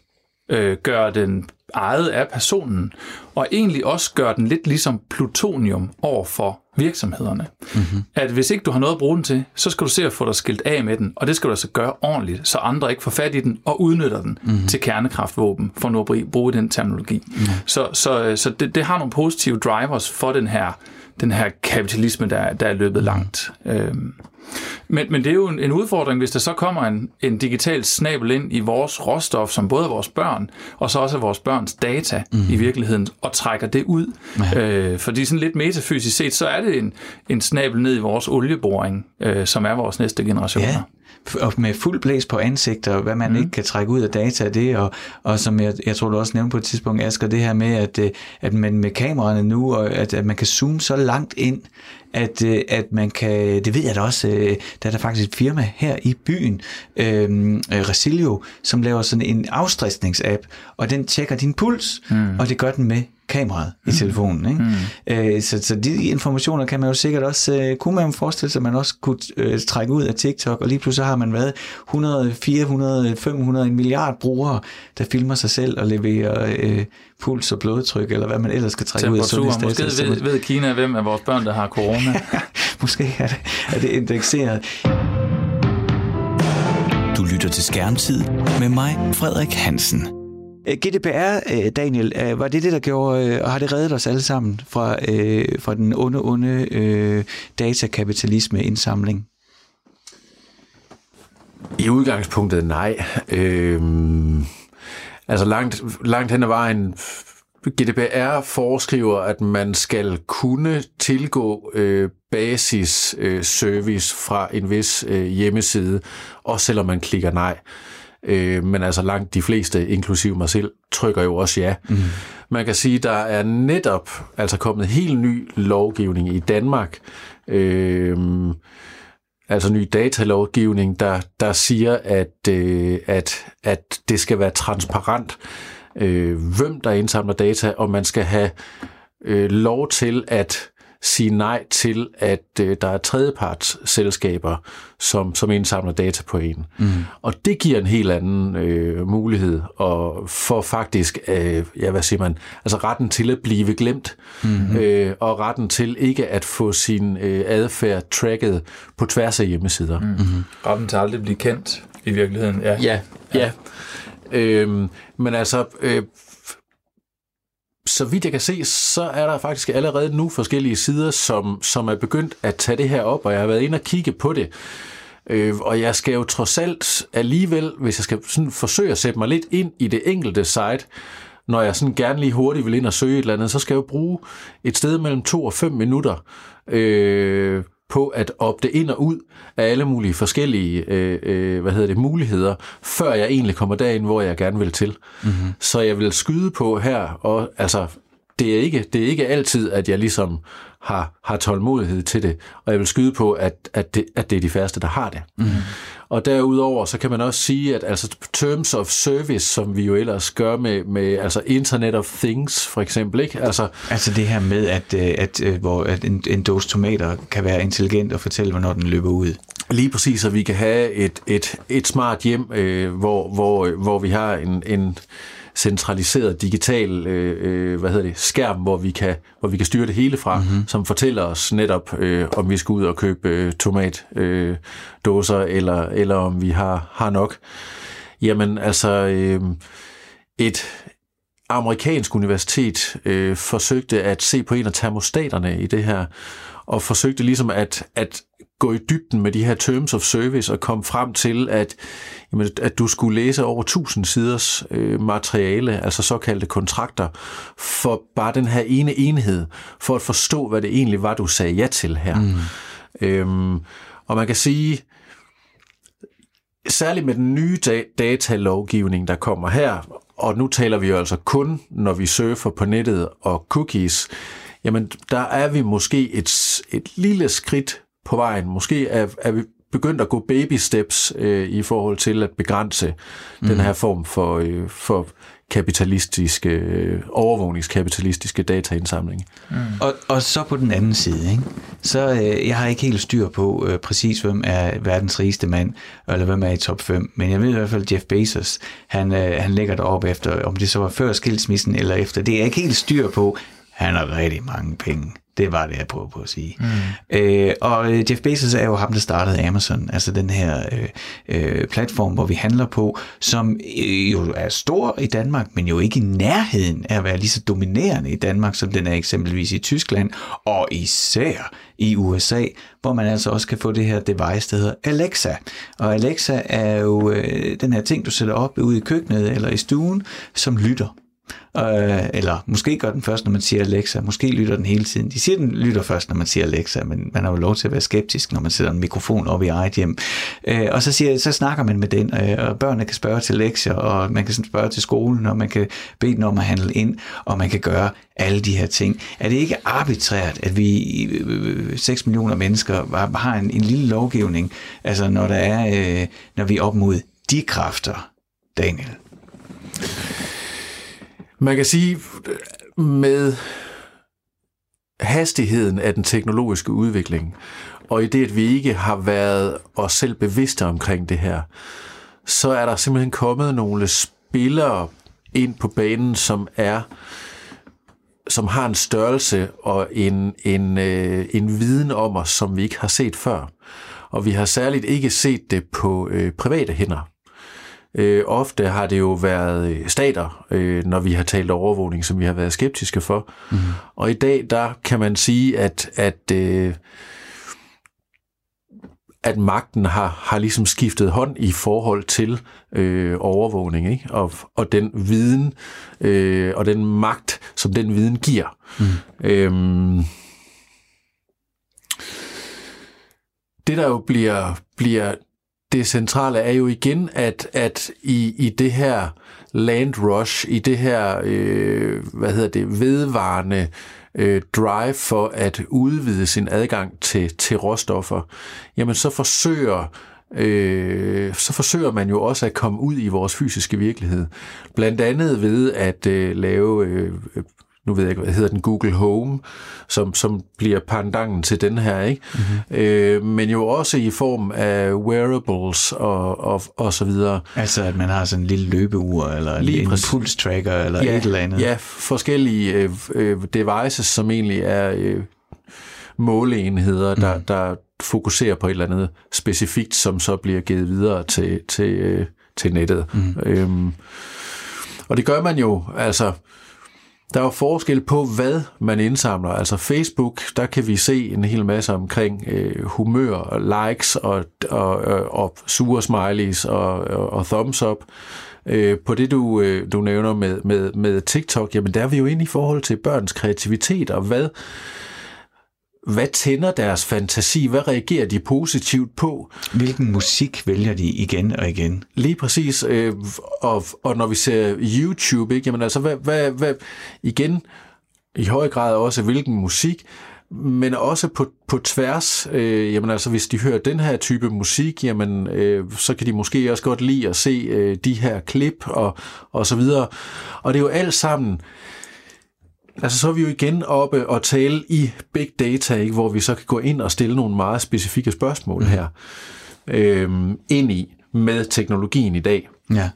Speaker 3: øh, gøre den ejet af personen, og egentlig også gør den lidt ligesom plutonium over for virksomhederne. Mm-hmm. At hvis ikke du har noget at bruge den til, så skal du se at få dig skilt af med den, og det skal du altså gøre ordentligt, så andre ikke får fat i den og udnytter den mm-hmm. til kernekraftvåben, for nu at bruge den terminologi. Mm-hmm. Så, så, så det, det har nogle positive drivers for den her, den her kapitalisme, der, der er løbet langt. Øhm. Men, men det er jo en, en udfordring, hvis der så kommer en, en digital snabel ind i vores råstof, som både er vores børn, og så også er vores børns data mm. i virkeligheden, og trækker det ud. Ja. Øh, fordi sådan lidt metafysisk set, så er det en, en snabel ned i vores olieboring, øh, som er vores næste generationer. Ja
Speaker 1: og med fuld blæs på ansigter, hvad man mm. ikke kan trække ud af data af det, og, og som jeg, jeg tror du også nævnte på et tidspunkt, Asger, det her med, at, øh, at man med kameraerne nu, og at, at man kan zoome så langt ind, at, øh, at man kan, det ved jeg da også, øh, der er der faktisk et firma her i byen, øh, Resilio, som laver sådan en afstressningsapp, og den tjekker din puls, mm. og det gør den med kameraet i mm. telefonen. Ikke? Mm. Øh, så, så de informationer kan man jo sikkert også, øh, kunne man jo forestille sig, at man også kunne øh, trække ud af TikTok, og lige pludselig har man været 100, 400, 500, en milliard brugere, der filmer sig selv og leverer øh, puls og blodtryk, eller hvad man ellers skal trække ud af
Speaker 3: sundhedsdata. Måske ved, ved Kina, hvem af vores børn, der har corona.
Speaker 1: Måske er det, er det indekseret.
Speaker 4: Du lytter til Skærmtid med mig, Frederik Hansen.
Speaker 1: Øh, GDPR, øh, Daniel, øh, var det det, der gjorde, og har det reddet os alle sammen fra, fra den onde, onde datakapitalisme indsamling?
Speaker 2: I udgangspunktet nej. Øhm, altså langt, langt hen ad vejen GDPR foreskriver, at man skal kunne tilgå øh, basis øh, service fra en vis øh, hjemmeside, også selvom man klikker nej. Øh, men altså langt de fleste, inklusive mig selv, trykker jo også ja. Mm. Man kan sige, der er netop altså kommet helt ny lovgivning i Danmark, øh, altså ny datalovgivning, der, der siger, at, øh, at, at det skal være transparent, øh, hvem der indsamler data, og man skal have øh, lov til at sige nej til, at øh, der er tredjepartsselskaber, som, som indsamler data på en. Mm. Og det giver en helt anden øh, mulighed og for faktisk, øh, ja, hvad siger man, altså retten til at blive glemt, mm-hmm. øh, og retten til ikke at få sin øh, adfærd tracket på tværs af hjemmesider. Mm-hmm.
Speaker 3: Retten til aldrig at blive kendt i virkeligheden,
Speaker 2: ja. Ja, ja. ja. Øhm, men altså, øh, så vidt jeg kan se, så er der faktisk allerede nu forskellige sider, som, som er begyndt at tage det her op, og jeg har været inde og kigge på det. Øh, og jeg skal jo trods alt alligevel, hvis jeg skal sådan forsøge at sætte mig lidt ind i det enkelte site, når jeg sådan gerne lige hurtigt vil ind og søge et eller andet, så skal jeg jo bruge et sted mellem 2 og 5 minutter øh, på at opte ind og ud af alle mulige forskellige øh, øh, hvad hedder det, muligheder, før jeg egentlig kommer derind, hvor jeg gerne vil til. Mm-hmm. Så jeg vil skyde på her, og altså, det er ikke, det er ikke altid, at jeg ligesom har, har tålmodighed til det, og jeg vil skyde på, at, at, det, at det er de færreste, der har det. Mm-hmm. Og derudover, så kan man også sige, at altså terms of service, som vi jo ellers gør med, med altså Internet of Things, for eksempel, ikke?
Speaker 1: Altså, altså det her med, at, øh, at, at, øh, hvor, at en, en dåse tomater kan være intelligent og fortælle, hvornår den løber ud.
Speaker 2: Lige præcis, at vi kan have et, et, et smart hjem, øh, hvor, hvor, hvor vi har en, en centraliseret digital øh, øh, hvad hedder det, skærm, hvor vi kan, hvor vi kan styre det hele fra, mm-hmm. som fortæller os netop, øh, om vi skal ud og købe øh, tomatdåser, øh, eller, eller om vi har, har nok. Jamen altså, øh, et amerikansk universitet øh, forsøgte at se på en af termostaterne i det her, og forsøgte ligesom at, at gå i dybden med de her terms of service og komme frem til, at, jamen, at du skulle læse over 1000 siders øh, materiale, altså såkaldte kontrakter, for bare den her ene enhed, for at forstå, hvad det egentlig var, du sagde ja til her. Mm. Øhm, og man kan sige, særligt med den nye datalovgivning, der kommer her, og nu taler vi jo altså kun, når vi surfer på nettet og cookies, jamen der er vi måske et, et lille skridt på vejen. Måske er, er vi begyndt at gå baby steps øh, i forhold til at begrænse mm. den her form for, øh, for kapitalistiske, øh, overvågningskapitalistiske dataindsamling.
Speaker 1: Mm. Og, og så på den anden side, ikke? så øh, jeg har ikke helt styr på øh, præcis, hvem er verdens rigeste mand, eller hvem er i top 5, men jeg ved i hvert fald, Jeff Bezos, han, øh, han ligger deroppe efter, om det så var før skilsmissen eller efter, det er jeg ikke helt styr på, han har rigtig mange penge. Det var det, jeg prøvede på at sige. Mm. Øh, og øh, Jeff Bezos er jo ham, der startede Amazon, altså den her øh, øh, platform, hvor vi handler på, som øh, jo er stor i Danmark, men jo ikke i nærheden af at være lige så dominerende i Danmark, som den er eksempelvis i Tyskland, og især i USA, hvor man altså også kan få det her device, der hedder Alexa. Og Alexa er jo øh, den her ting, du sætter op ude i køkkenet eller i stuen, som lytter Øh, eller måske gør den først, når man siger Alexa. Måske lytter den hele tiden. De siger, den lytter først, når man siger Alexa, men man har jo lov til at være skeptisk, når man sætter en mikrofon op i eget hjem. Øh, og så, siger, så snakker man med den, øh, og børnene kan spørge til lektier, og man kan spørge til skolen, og man kan bede den om at handle ind, og man kan gøre alle de her ting. Er det ikke arbitrært, at vi øh, 6 millioner mennesker har en, en lille lovgivning, altså når der er, øh, når vi er op mod de kræfter, Daniel?
Speaker 2: Man kan sige, med hastigheden af den teknologiske udvikling, og i det, at vi ikke har været os selv bevidste omkring det her, så er der simpelthen kommet nogle spillere ind på banen, som er som har en størrelse og en, en, øh, en viden om os, som vi ikke har set før. Og vi har særligt ikke set det på øh, private hænder. Øh, ofte har det jo været øh, stater, øh, når vi har talt overvågning, som vi har været skeptiske for. Mm. Og i dag, der kan man sige, at, at, øh, at magten har, har ligesom skiftet hånd i forhold til øh, overvågning, ikke? Og, og den viden øh, og den magt, som den viden giver. Mm. Øhm, det, der jo bliver, bliver det centrale er jo igen, at, at i, i det her land rush, i det her, øh, hvad hedder det, vedvarende øh, drive for at udvide sin adgang til, til råstoffer, jamen så forsøger øh, så forsøger man jo også at komme ud i vores fysiske virkelighed. Blandt andet ved at øh, lave øh, nu ved jeg ikke, hvad hedder den, Google Home, som, som bliver pandangen til den her, ikke? Mm-hmm. Øh, men jo også i form af wearables og, og, og så videre.
Speaker 1: Altså, at man har sådan en lille løbeur, eller Lige en pulstracker, eller ja, et eller andet.
Speaker 2: Ja, forskellige øh, øh, devices, som egentlig er øh, måleenheder, der, mm. der fokuserer på et eller andet specifikt, som så bliver givet videre til, til, øh, til nettet. Mm. Øhm, og det gør man jo, altså der er jo forskel på, hvad man indsamler. Altså Facebook, der kan vi se en hel masse omkring øh, humør og likes og, og, og, og sure smileys og, og, og thumbs up. Øh, på det, du, øh, du nævner med, med, med TikTok, jamen der er vi jo inde i forhold til børns kreativitet og hvad hvad tænder deres fantasi? Hvad reagerer de positivt på?
Speaker 1: Hvilken musik vælger de igen og igen?
Speaker 2: Lige præcis. Øh, og, og når vi ser YouTube, ikke? Jamen altså, hvad, hvad, hvad, igen, i høj grad også, hvilken musik, men også på, på tværs. Øh, jamen altså, hvis de hører den her type musik, jamen, øh, så kan de måske også godt lide at se øh, de her klip og, og så videre. Og det er jo alt sammen øh, Altså så er vi jo igen oppe og tale i big data, ikke? hvor vi så kan gå ind og stille nogle meget specifikke spørgsmål mm. her øhm, ind i med teknologien i dag.
Speaker 1: Ja.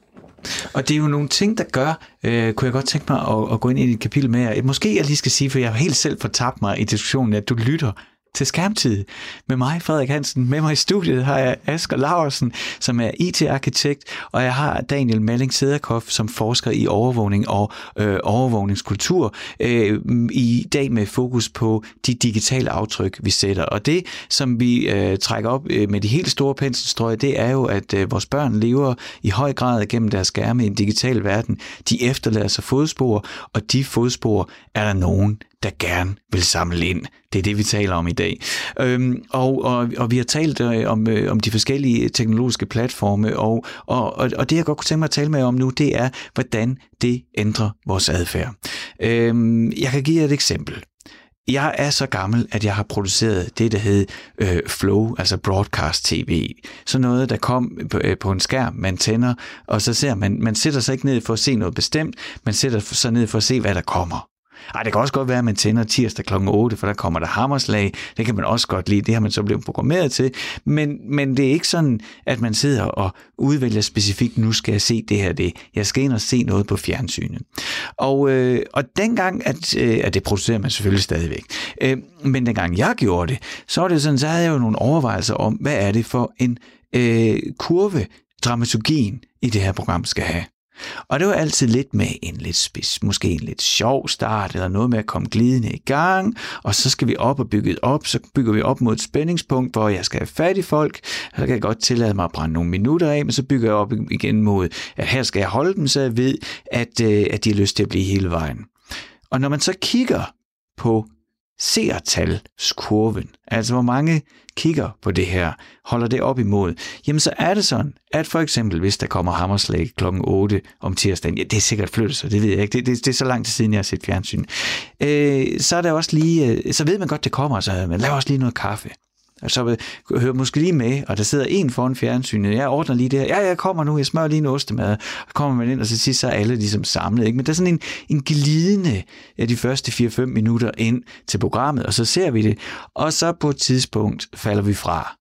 Speaker 1: Og det er jo nogle ting, der gør, øh, kunne jeg godt tænke mig at, at gå ind i et kapitel med Måske jeg lige skal sige, for jeg har helt selv fortabt mig i diskussionen, at du lytter til skærmtid. Med mig, Frederik Hansen. Med mig i studiet har jeg Asger Laursen, som er IT-arkitekt, og jeg har Daniel Malling Sederkoff, som forsker i overvågning og øh, overvågningskultur, øh, i dag med fokus på de digitale aftryk, vi sætter. Og det, som vi øh, trækker op øh, med de helt store penselstrøg, det er jo, at øh, vores børn lever i høj grad gennem deres skærme i en digital verden. De efterlader sig fodspor, og de fodspor er der nogen, der gerne vil samle ind. Det er det, vi taler om i dag. Øhm, og, og, og vi har talt øh, om, øh, om de forskellige teknologiske platforme, og, og, og og det, jeg godt kunne tænke mig at tale med om nu, det er, hvordan det ændrer vores adfærd. Øhm, jeg kan give jer et eksempel. jeg er så gammel, at jeg har produceret det, der hed øh, Flow, altså broadcast tv. Så noget, der kom på, øh, på en skærm, man tænder, og så ser man, man sætter sig ikke ned for at se noget bestemt, man sætter sig ned for at se, hvad der kommer. Ej, det kan også godt være, at man tænder tirsdag kl. 8, for der kommer der hammerslag. Det kan man også godt lide. Det har man så blevet programmeret til. Men, men det er ikke sådan, at man sidder og udvælger specifikt, nu skal jeg se det her det. Jeg skal ind og se noget på fjernsynet. Og, øh, og dengang, at, øh, at det producerer man selvfølgelig stadigvæk. Øh, men dengang jeg gjorde det, så var det sådan, så havde jeg jo nogle overvejelser om, hvad er det for en øh, kurve, dramaturgien i det her program skal have. Og det var altid lidt med en lidt spids, måske en lidt sjov start, eller noget med at komme glidende i gang, og så skal vi op og bygge op, så bygger vi op mod et spændingspunkt, hvor jeg skal have fat i folk, så kan jeg godt tillade mig at brænde nogle minutter af, men så bygger jeg op igen mod, at her skal jeg holde dem, så jeg ved, at, øh, at de har lyst til at blive hele vejen. Og når man så kigger på seertalskurven, altså hvor mange kigger på det her, holder det op imod, jamen så er det sådan, at for eksempel, hvis der kommer hammerslag kl. 8 om tirsdagen, ja, det er sikkert flyttet sig, det ved jeg ikke, det, det, det er så lang tid siden, jeg har set fjernsyn, øh, så er der også lige, øh, så ved man godt, det kommer, så man laver også lige noget kaffe. Så hør måske lige med, og der sidder en foran fjernsynet. Jeg ordner lige det her. Ja, jeg kommer nu, jeg smører lige en ostemad. Og kommer man ind, og så sidst så er alle ligesom samlet. Ikke? Men der er sådan en, en glidende af de første 4-5 minutter ind til programmet, og så ser vi det. Og så på et tidspunkt falder vi fra.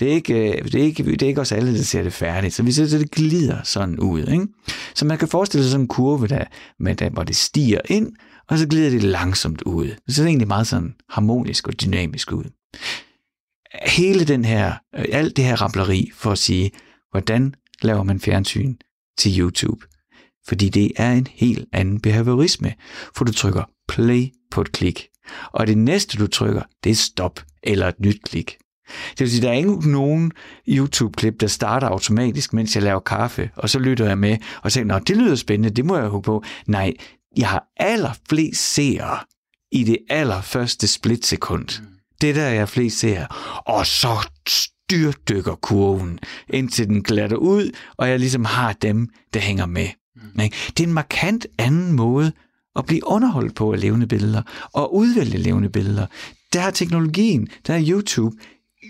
Speaker 1: Det er, ikke, øh, det, er ikke, det er ikke os alle, der ser det færdigt. Så vi ser, at det glider sådan ud. Ikke? Så man kan forestille sig sådan en kurve, der, med, der, hvor det stiger ind, og så glider det langsomt ud. Det ser egentlig meget sådan harmonisk og dynamisk ud hele den her, øh, alt det her rappleri for at sige, hvordan laver man fjernsyn til YouTube? Fordi det er en helt anden behaviorisme, for du trykker play på et klik, og det næste du trykker, det er stop eller et nyt klik. Det vil sige, der er ikke nogen YouTube-klip, der starter automatisk, mens jeg laver kaffe, og så lytter jeg med og tænker, nå, det lyder spændende, det må jeg håbe på. Nej, jeg har allerflest seere i det allerførste splitsekund. Mm det der jeg flest ser. Og så styrdykker kurven, indtil den glatter ud, og jeg ligesom har dem, der hænger med. Mm. Det er en markant anden måde at blive underholdt på af levende billeder, og udvælge levende billeder. Der er teknologien, der er YouTube,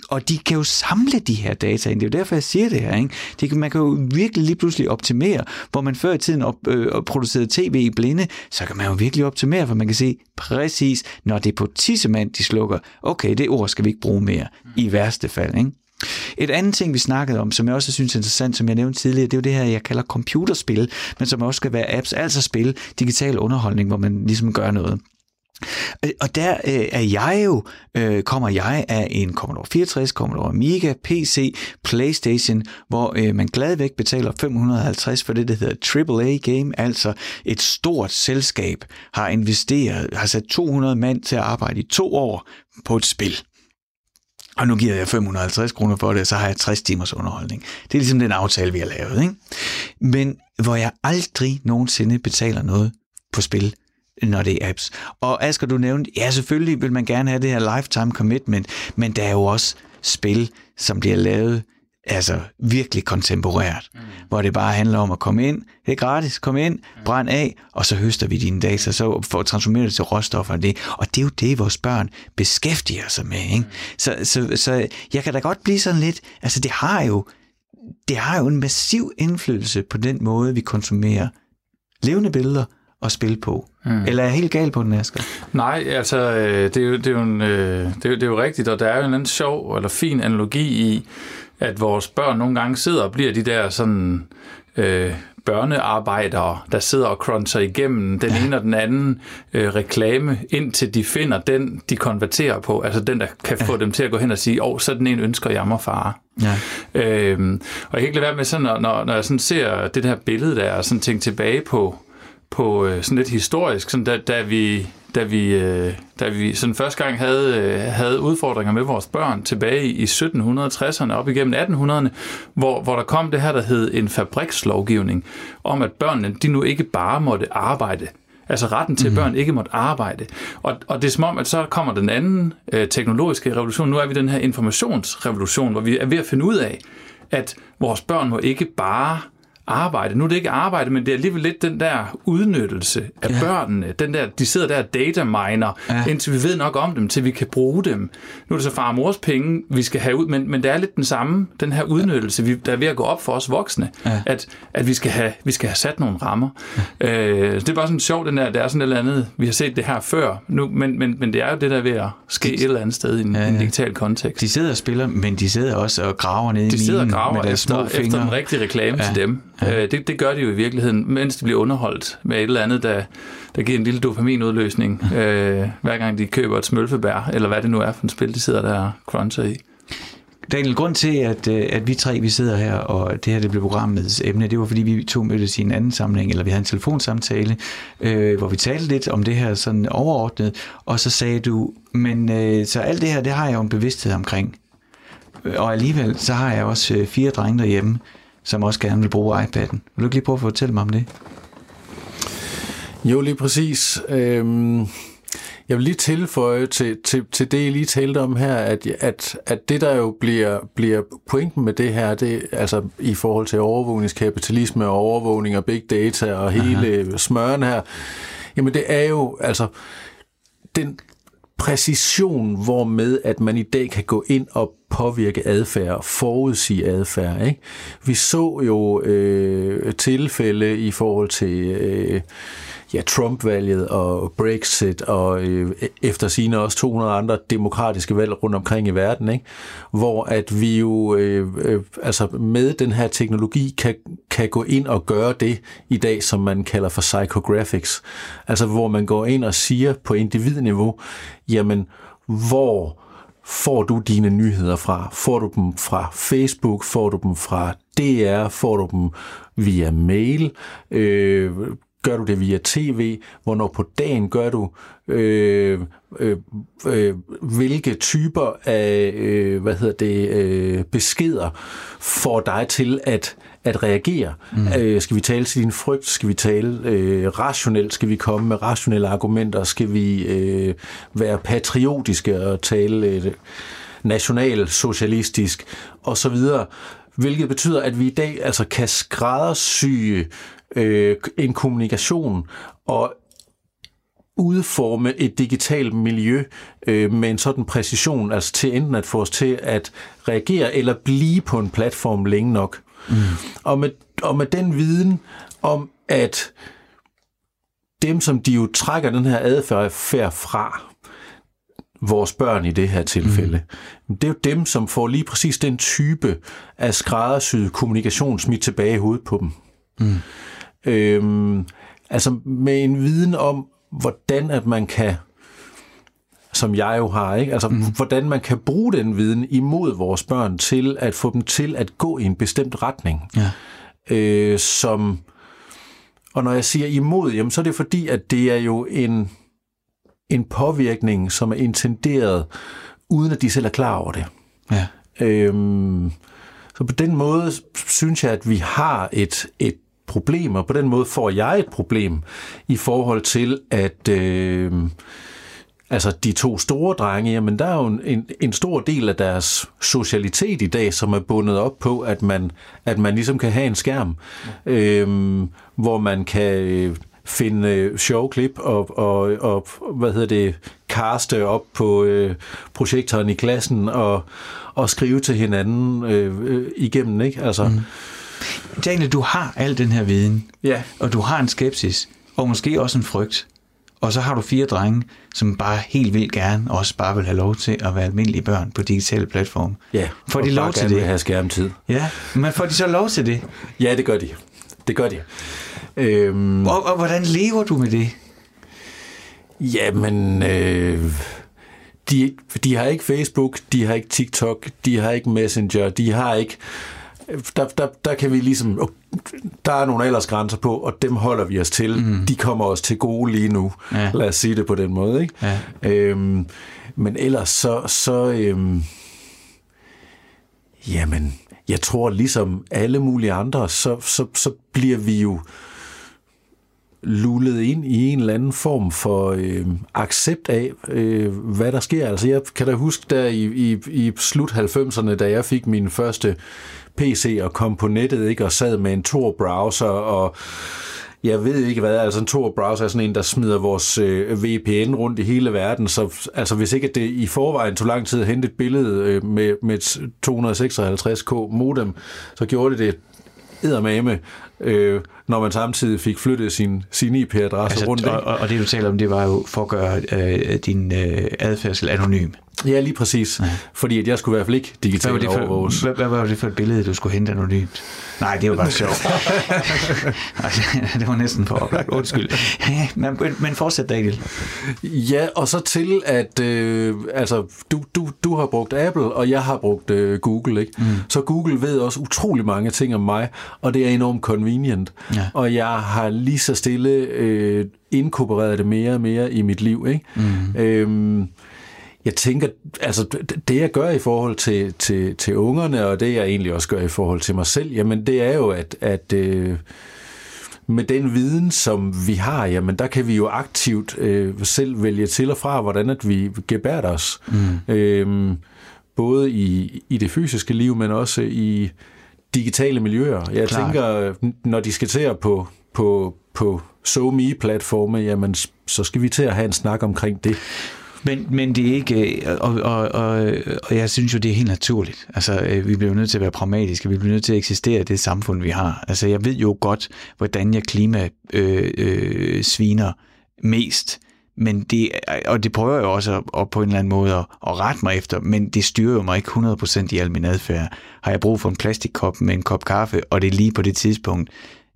Speaker 1: og de kan jo samle de her data ind. Det er jo derfor, jeg siger det her. Ikke? Det, man kan jo virkelig lige pludselig optimere, hvor man før i tiden op, øh, producerede tv i blinde, så kan man jo virkelig optimere, for man kan se præcis, når det er på tissemand, de slukker, okay, det ord skal vi ikke bruge mere, i værste fald. Ikke? Et andet ting, vi snakkede om, som jeg også synes er interessant, som jeg nævnte tidligere, det er jo det her, jeg kalder computerspil, men som også skal være apps, altså spil, digital underholdning, hvor man ligesom gør noget. Øh, og der øh, er jeg jo, øh, kommer jeg af en Commodore 64, Commodore Amiga, PC, Playstation, hvor øh, man gladvæk betaler 550 for det, der hedder AAA Game, altså et stort selskab har investeret, har sat 200 mand til at arbejde i to år på et spil. Og nu giver jeg 550 kroner for det, så har jeg 60 timers underholdning. Det er ligesom den aftale, vi har lavet. Ikke? Men hvor jeg aldrig nogensinde betaler noget på spil, når det er apps. Og Asger, du nævnte, ja, selvfølgelig vil man gerne have det her lifetime commitment, men der er jo også spil, som bliver lavet altså virkelig kontemporært, mm. hvor det bare handler om at komme ind, det er gratis, kom ind, mm. brænd af, og så høster vi dine data, så får transformeret det til råstoffer og det. Og det er jo det, vores børn beskæftiger sig med. Ikke? Mm. Så, så, så jeg kan da godt blive sådan lidt, altså det har jo, det har jo en massiv indflydelse på den måde, vi konsumerer levende billeder, at spille på. Mm. Eller er jeg helt gal på den, Asger?
Speaker 3: Nej, altså, øh, det er, jo, det, er jo en, øh, det, er jo, det er jo rigtigt, og der er jo en anden sjov eller fin analogi i, at vores børn nogle gange sidder og bliver de der sådan øh, børnearbejdere, der sidder og cruncher igennem den ene og den anden øh, reklame, indtil de finder den, de konverterer på, altså den, der kan få dem til at gå hen og sige, åh, oh, sådan en ønsker jeg mig, far. Ja. Øhm, og jeg kan ikke lade være med sådan, når, når jeg sådan ser det her billede der, og sådan tænker tilbage på, på øh, sådan lidt historisk, sådan da, da vi da vi, øh, da vi sådan første gang havde, øh, havde udfordringer med vores børn tilbage i 1760'erne op igennem 1800'erne, hvor, hvor der kom det her, der hed en fabrikslovgivning, om at børnene de nu ikke bare måtte arbejde, Altså retten til, at børn ikke måtte arbejde. Og, og det er som om, at så kommer den anden øh, teknologiske revolution. Nu er vi den her informationsrevolution, hvor vi er ved at finde ud af, at vores børn må ikke bare arbejde. Nu er det ikke arbejde, men det er alligevel lidt den der udnyttelse af ja. børnene. Den der, de sidder der og dataminer, ja. indtil vi ved nok om dem, til vi kan bruge dem. Nu er det så far og mors penge, vi skal have ud, men, men det er lidt den samme, den her udnyttelse, vi, der er ved at gå op for os voksne, ja. at, at vi, skal have, vi skal have sat nogle rammer. Ja. Øh, det er bare sådan sjovt, den der, det er sådan et eller andet, vi har set det her før, nu, men, men, men det er jo det der ved at ske et eller andet sted i en, ja, ja. en digital kontekst.
Speaker 1: De sidder og spiller, men de sidder også og graver ned i
Speaker 3: De sidder og graver efter, efter en rigtig reklame ja. til dem. Ja. Øh, det, det gør de jo i virkeligheden, mens de bliver underholdt med et eller andet, der, der giver en lille dopaminudløsning, øh, hver gang de køber et smølfebær, eller hvad det nu er for en spil, de sidder der og cruncher i.
Speaker 1: Daniel, grund til, at, øh, at vi tre vi sidder her, og det her det blev programmets emne, det var fordi, vi to mødtes i en anden sammenhæng, eller vi havde en telefonsamtale, øh, hvor vi talte lidt om det her sådan overordnet, og så sagde du, men øh, så alt det her, det har jeg jo en bevidsthed omkring. Og alligevel, så har jeg også øh, fire drenge derhjemme, som også gerne vil bruge iPad'en. Vil du ikke lige prøve at fortælle mig om det?
Speaker 2: Jo, lige præcis. Øhm, jeg vil lige tilføje til, til, til det, I lige talte om her, at, at, at det, der jo bliver, bliver pointen med det her, det altså i forhold til overvågningskapitalisme og overvågning og big data og hele Aha. smøren her, jamen det er jo altså den præcision, hvormed at man i dag kan gå ind og påvirke adfærd, forudsige adfærd. Ikke? Vi så jo øh, tilfælde i forhold til øh, ja, Trump-valget og Brexit og øh, efter sine også 200 andre demokratiske valg rundt omkring i verden, ikke? hvor at vi jo øh, øh, altså med den her teknologi kan, kan gå ind og gøre det i dag, som man kalder for psychographics. Altså hvor man går ind og siger på individniveau, jamen hvor får du dine nyheder fra? Får du dem fra Facebook? Får du dem fra DR? Får du dem via mail? Øh, Gør du det via tv? Hvornår på dagen gør du? Øh, øh, øh, hvilke typer af øh, hvad hedder det, øh, beskeder får dig til at at reagere. Mm. Øh, skal vi tale til din frygt? Skal vi tale øh, rationelt? Skal vi komme med rationelle argumenter? Skal vi øh, være patriotiske og tale øh, nationalsocialistisk osv.? Hvilket betyder, at vi i dag altså kan skræddersy øh, en kommunikation og udforme et digitalt miljø øh, med en sådan præcision, altså til enten at få os til at reagere eller blive på en platform længe nok. Mm. Og, med, og med den viden om, at dem, som de jo trækker den her adfærd fra, vores børn i det her tilfælde, mm. det er jo dem, som får lige præcis den type af skræddersyet kommunikation smidt tilbage i hovedet på dem. Mm. Øhm, altså med en viden om, hvordan at man kan som jeg jo har, ikke? Altså, mm. hvordan man kan bruge den viden imod vores børn til at få dem til at gå i en bestemt retning. Ja. Øh, som, og når jeg siger imod, jamen, så er det fordi, at det er jo en, en påvirkning, som er intenderet, uden at de selv er klar over det. Ja. Øhm, så på den måde synes jeg, at vi har et, et problem, og på den måde får jeg et problem i forhold til, at øh, altså de to store drenge, jamen der er jo en, en stor del af deres socialitet i dag, som er bundet op på, at man, at man ligesom kan have en skærm, øh, hvor man kan øh, finde øh, sjove klip og, og, og hvad hedder det, kaste op på øh, projektoren i klassen og, og skrive til hinanden øh, øh, igennem, ikke? Altså, mm.
Speaker 1: Daniel, du har al den her viden,
Speaker 2: ja.
Speaker 1: og du har en skepsis, og måske også en frygt. Og så har du fire drenge, som bare helt vildt gerne også bare vil have lov til at være almindelige børn på digitale platforme.
Speaker 2: Ja,
Speaker 1: får de lov til det?
Speaker 2: have skærmtid.
Speaker 1: Ja, men får de så lov til det?
Speaker 2: Ja, det gør de. Det gør de.
Speaker 1: Øhm... Og, og hvordan lever du med det?
Speaker 2: Jamen, øh, de, de har ikke Facebook, de har ikke TikTok, de har ikke Messenger, de har ikke der, der, der kan vi ligesom, der er nogle aldersgrænser på, og dem holder vi os til. Mm. De kommer os til gode lige nu. Ja. Lad os sige det på den måde. Ikke? Ja. Øhm, men ellers så, så øhm, jamen, jeg tror ligesom alle mulige andre, så, så, så bliver vi jo lullet ind i en eller anden form for øh, accept af, øh, hvad der sker. Altså jeg kan da huske der i, i, i slut 90'erne, da jeg fik min første PC og kom på nettet, ikke, og sad med en Tor-browser og jeg ved ikke hvad, altså en Tor-browser er sådan en, der smider vores øh, VPN rundt i hele verden, så altså hvis ikke det i forvejen tog lang tid at hente et billede øh, med, med et 256k modem, så gjorde det det eddermame, øh, når man samtidig fik flyttet sin, sin IP-adresse altså, rundt.
Speaker 1: Og, og, det du taler om, det var jo for at gøre øh, din øh, adfærdsel anonym.
Speaker 2: Ja, lige præcis. Ja. Fordi at jeg skulle i hvert fald ikke digitalt
Speaker 1: hvad
Speaker 2: overvåges.
Speaker 1: Hvad, hvad var det for et billede, du skulle hente anonymt? Nej, det var bare sjovt. det var næsten for oplagt. Undskyld. men, men fortsæt, Daniel.
Speaker 2: Ja, og så til, at øh, altså, du, du, du har brugt Apple, og jeg har brugt øh, Google. Ikke? Mm. Så Google ved også utrolig mange ting om mig, og det er enormt convenient. Ja. Og jeg har lige så stille øh, inkorporeret det mere og mere i mit liv. Ikke? Mm. Øhm, jeg tænker, altså det jeg gør i forhold til, til, til ungerne, og det jeg egentlig også gør i forhold til mig selv, jamen det er jo, at, at øh, med den viden, som vi har, jamen der kan vi jo aktivt øh, selv vælge til og fra, hvordan at vi gebærer os. Mm. Øh, både i, i det fysiske liv, men også i digitale miljøer. Jeg Klar. tænker, når de skal til på, på, på SoMe-platforme, jamen så skal vi til at have en snak omkring det.
Speaker 1: Men, men det er ikke, øh, og, og, og, og jeg synes jo, det er helt naturligt. Altså, øh, vi bliver nødt til at være pragmatiske, vi bliver nødt til at eksistere i det samfund, vi har. Altså, jeg ved jo godt, hvordan jeg klima øh, øh, sviner mest, men det, øh, og det prøver jeg jo også at, at på en eller anden måde at, at rette mig efter, men det styrer jo mig ikke 100% i al min adfærd. Har jeg brug for en plastikkop med en kop kaffe, og det er lige på det tidspunkt,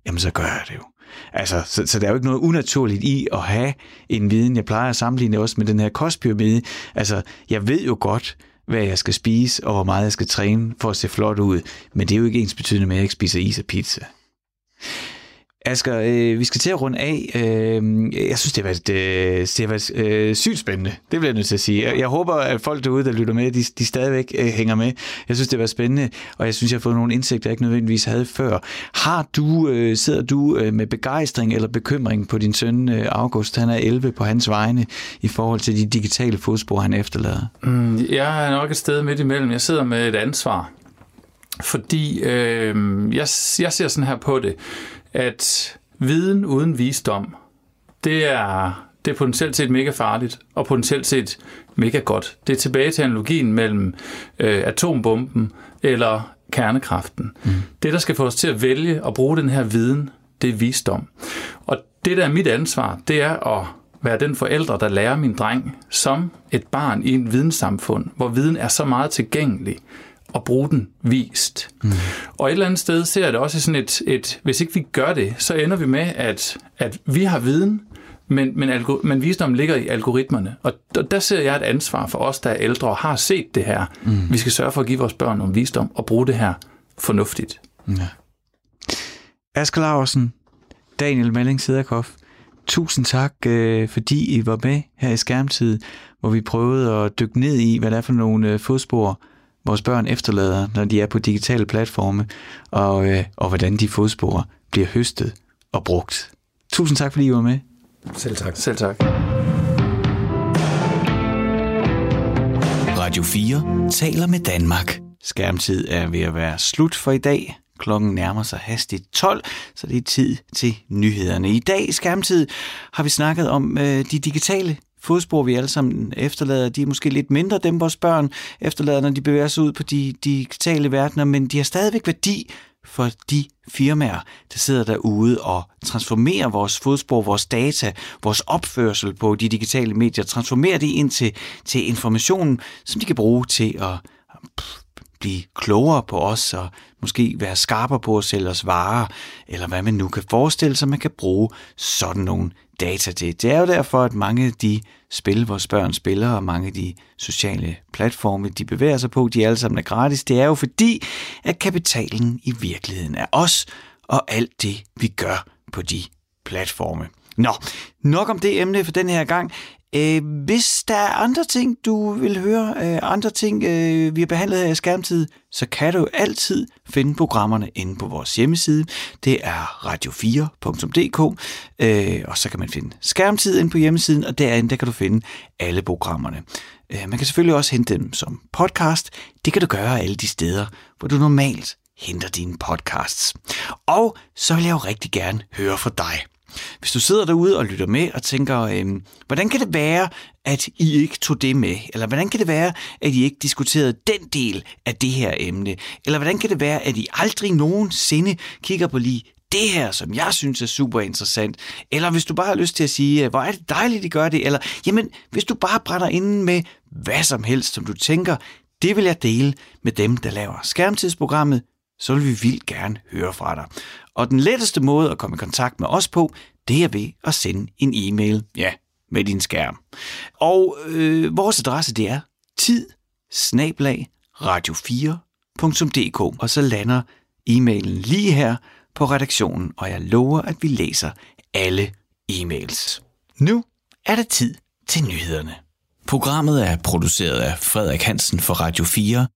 Speaker 1: jamen så gør jeg det jo. Altså, så, så der er jo ikke noget unaturligt i at have en viden. Jeg plejer at sammenligne også med den her kostpyramide. Altså, jeg ved jo godt, hvad jeg skal spise, og hvor meget jeg skal træne for at se flot ud. Men det er jo ikke ens betydende med, at jeg ikke spiser is og pizza. Asger, øh, vi skal til at runde af. Øh, jeg synes, det har været, øh, det har været øh, sygt spændende. Det bliver jeg nødt til at sige. Jeg, jeg håber, at folk derude, der lytter med, de, de stadigvæk øh, hænger med. Jeg synes, det har været spændende, og jeg synes, jeg har fået nogle indsigter, jeg ikke nødvendigvis havde før. Har du, øh, sidder du øh, med begejstring eller bekymring på din søn øh, August? Han er 11 på hans vegne i forhold til de digitale fodspor, han efterlader.
Speaker 3: Mm, jeg er nok et sted midt imellem. Jeg sidder med et ansvar. Fordi øh, jeg, jeg ser sådan her på det at viden uden visdom, det er, det er potentielt set mega farligt, og potentielt set mega godt. Det er tilbage til analogien mellem øh, atombomben eller kernekraften. Mm. Det, der skal få os til at vælge at bruge den her viden, det er visdom. Og det, der er mit ansvar, det er at være den forælder, der lærer min dreng som et barn i et videnssamfund, hvor viden er så meget tilgængelig, at bruge den vist. Mm. Og et eller andet sted ser jeg det også sådan et, et, hvis ikke vi gør det, så ender vi med, at, at vi har viden, men, men, algor- men visdom ligger i algoritmerne. Og der ser jeg et ansvar for os, der er ældre og har set det her. Mm. Vi skal sørge for at give vores børn nogle visdom og bruge det her fornuftigt. Ja.
Speaker 1: Asger Laversen, Daniel Melling Sederkoff, tusind tak, øh, fordi I var med her i Skærmtid, hvor vi prøvede at dykke ned i, hvad der er for nogle øh, fodspor, vores børn efterlader, når de er på digitale platforme, og, øh, og hvordan de fodspor bliver høstet og brugt. Tusind tak, fordi I var med.
Speaker 2: Selv tak.
Speaker 3: Selv tak.
Speaker 4: Radio 4 taler med Danmark.
Speaker 1: Skærmtid er ved at være slut for i dag. Klokken nærmer sig hastigt 12, så det er tid til nyhederne. I dag i Skærmtid har vi snakket om øh, de digitale fodspor, vi alle sammen efterlader, de er måske lidt mindre, dem vores børn efterlader, når de bevæger sig ud på de digitale verdener, men de har stadigvæk værdi for de firmaer, der sidder derude og transformerer vores fodspor, vores data, vores opførsel på de digitale medier, transformerer det ind til, til informationen, som de kan bruge til at blive klogere på os og måske være skarpere på at sælge os varer, eller hvad man nu kan forestille sig, man kan bruge sådan nogle data til. Det er jo derfor, at mange af de spil, vores børn spiller, og mange af de sociale platforme, de bevæger sig på, de alle sammen er gratis. Det er jo fordi, at kapitalen i virkeligheden er os, og alt det, vi gør på de platforme. Nå, nok om det emne for den her gang. Øh, hvis der er andre ting, du vil høre, øh, andre ting, øh, vi har behandlet her i Skærmtid, så kan du altid finde programmerne inde på vores hjemmeside. Det er radio4.dk, øh, og så kan man finde Skærmtid inde på hjemmesiden, og derinde der kan du finde alle programmerne. Øh, man kan selvfølgelig også hente dem som podcast. Det kan du gøre alle de steder, hvor du normalt henter dine podcasts. Og så vil jeg jo rigtig gerne høre fra dig. Hvis du sidder derude og lytter med og tænker, øh, hvordan kan det være, at I ikke tog det med? Eller hvordan kan det være, at I ikke diskuterede den del af det her emne? Eller hvordan kan det være, at I aldrig nogensinde kigger på lige det her, som jeg synes er super interessant. Eller hvis du bare har lyst til at sige, øh, hvor er det dejligt, I gør det. Eller jamen, hvis du bare brænder ind med hvad som helst, som du tænker, det vil jeg dele med dem, der laver skærmtidsprogrammet, så vil vi vildt gerne høre fra dig. Og den letteste måde at komme i kontakt med os på, det er ved at sende en e-mail, ja, med din skærm. Og øh, vores adresse det er tid radio4.dk, og så lander e-mailen lige her på redaktionen, og jeg lover, at vi læser alle e-mails. Nu er det tid til nyhederne.
Speaker 4: Programmet er produceret af Frederik Hansen for Radio 4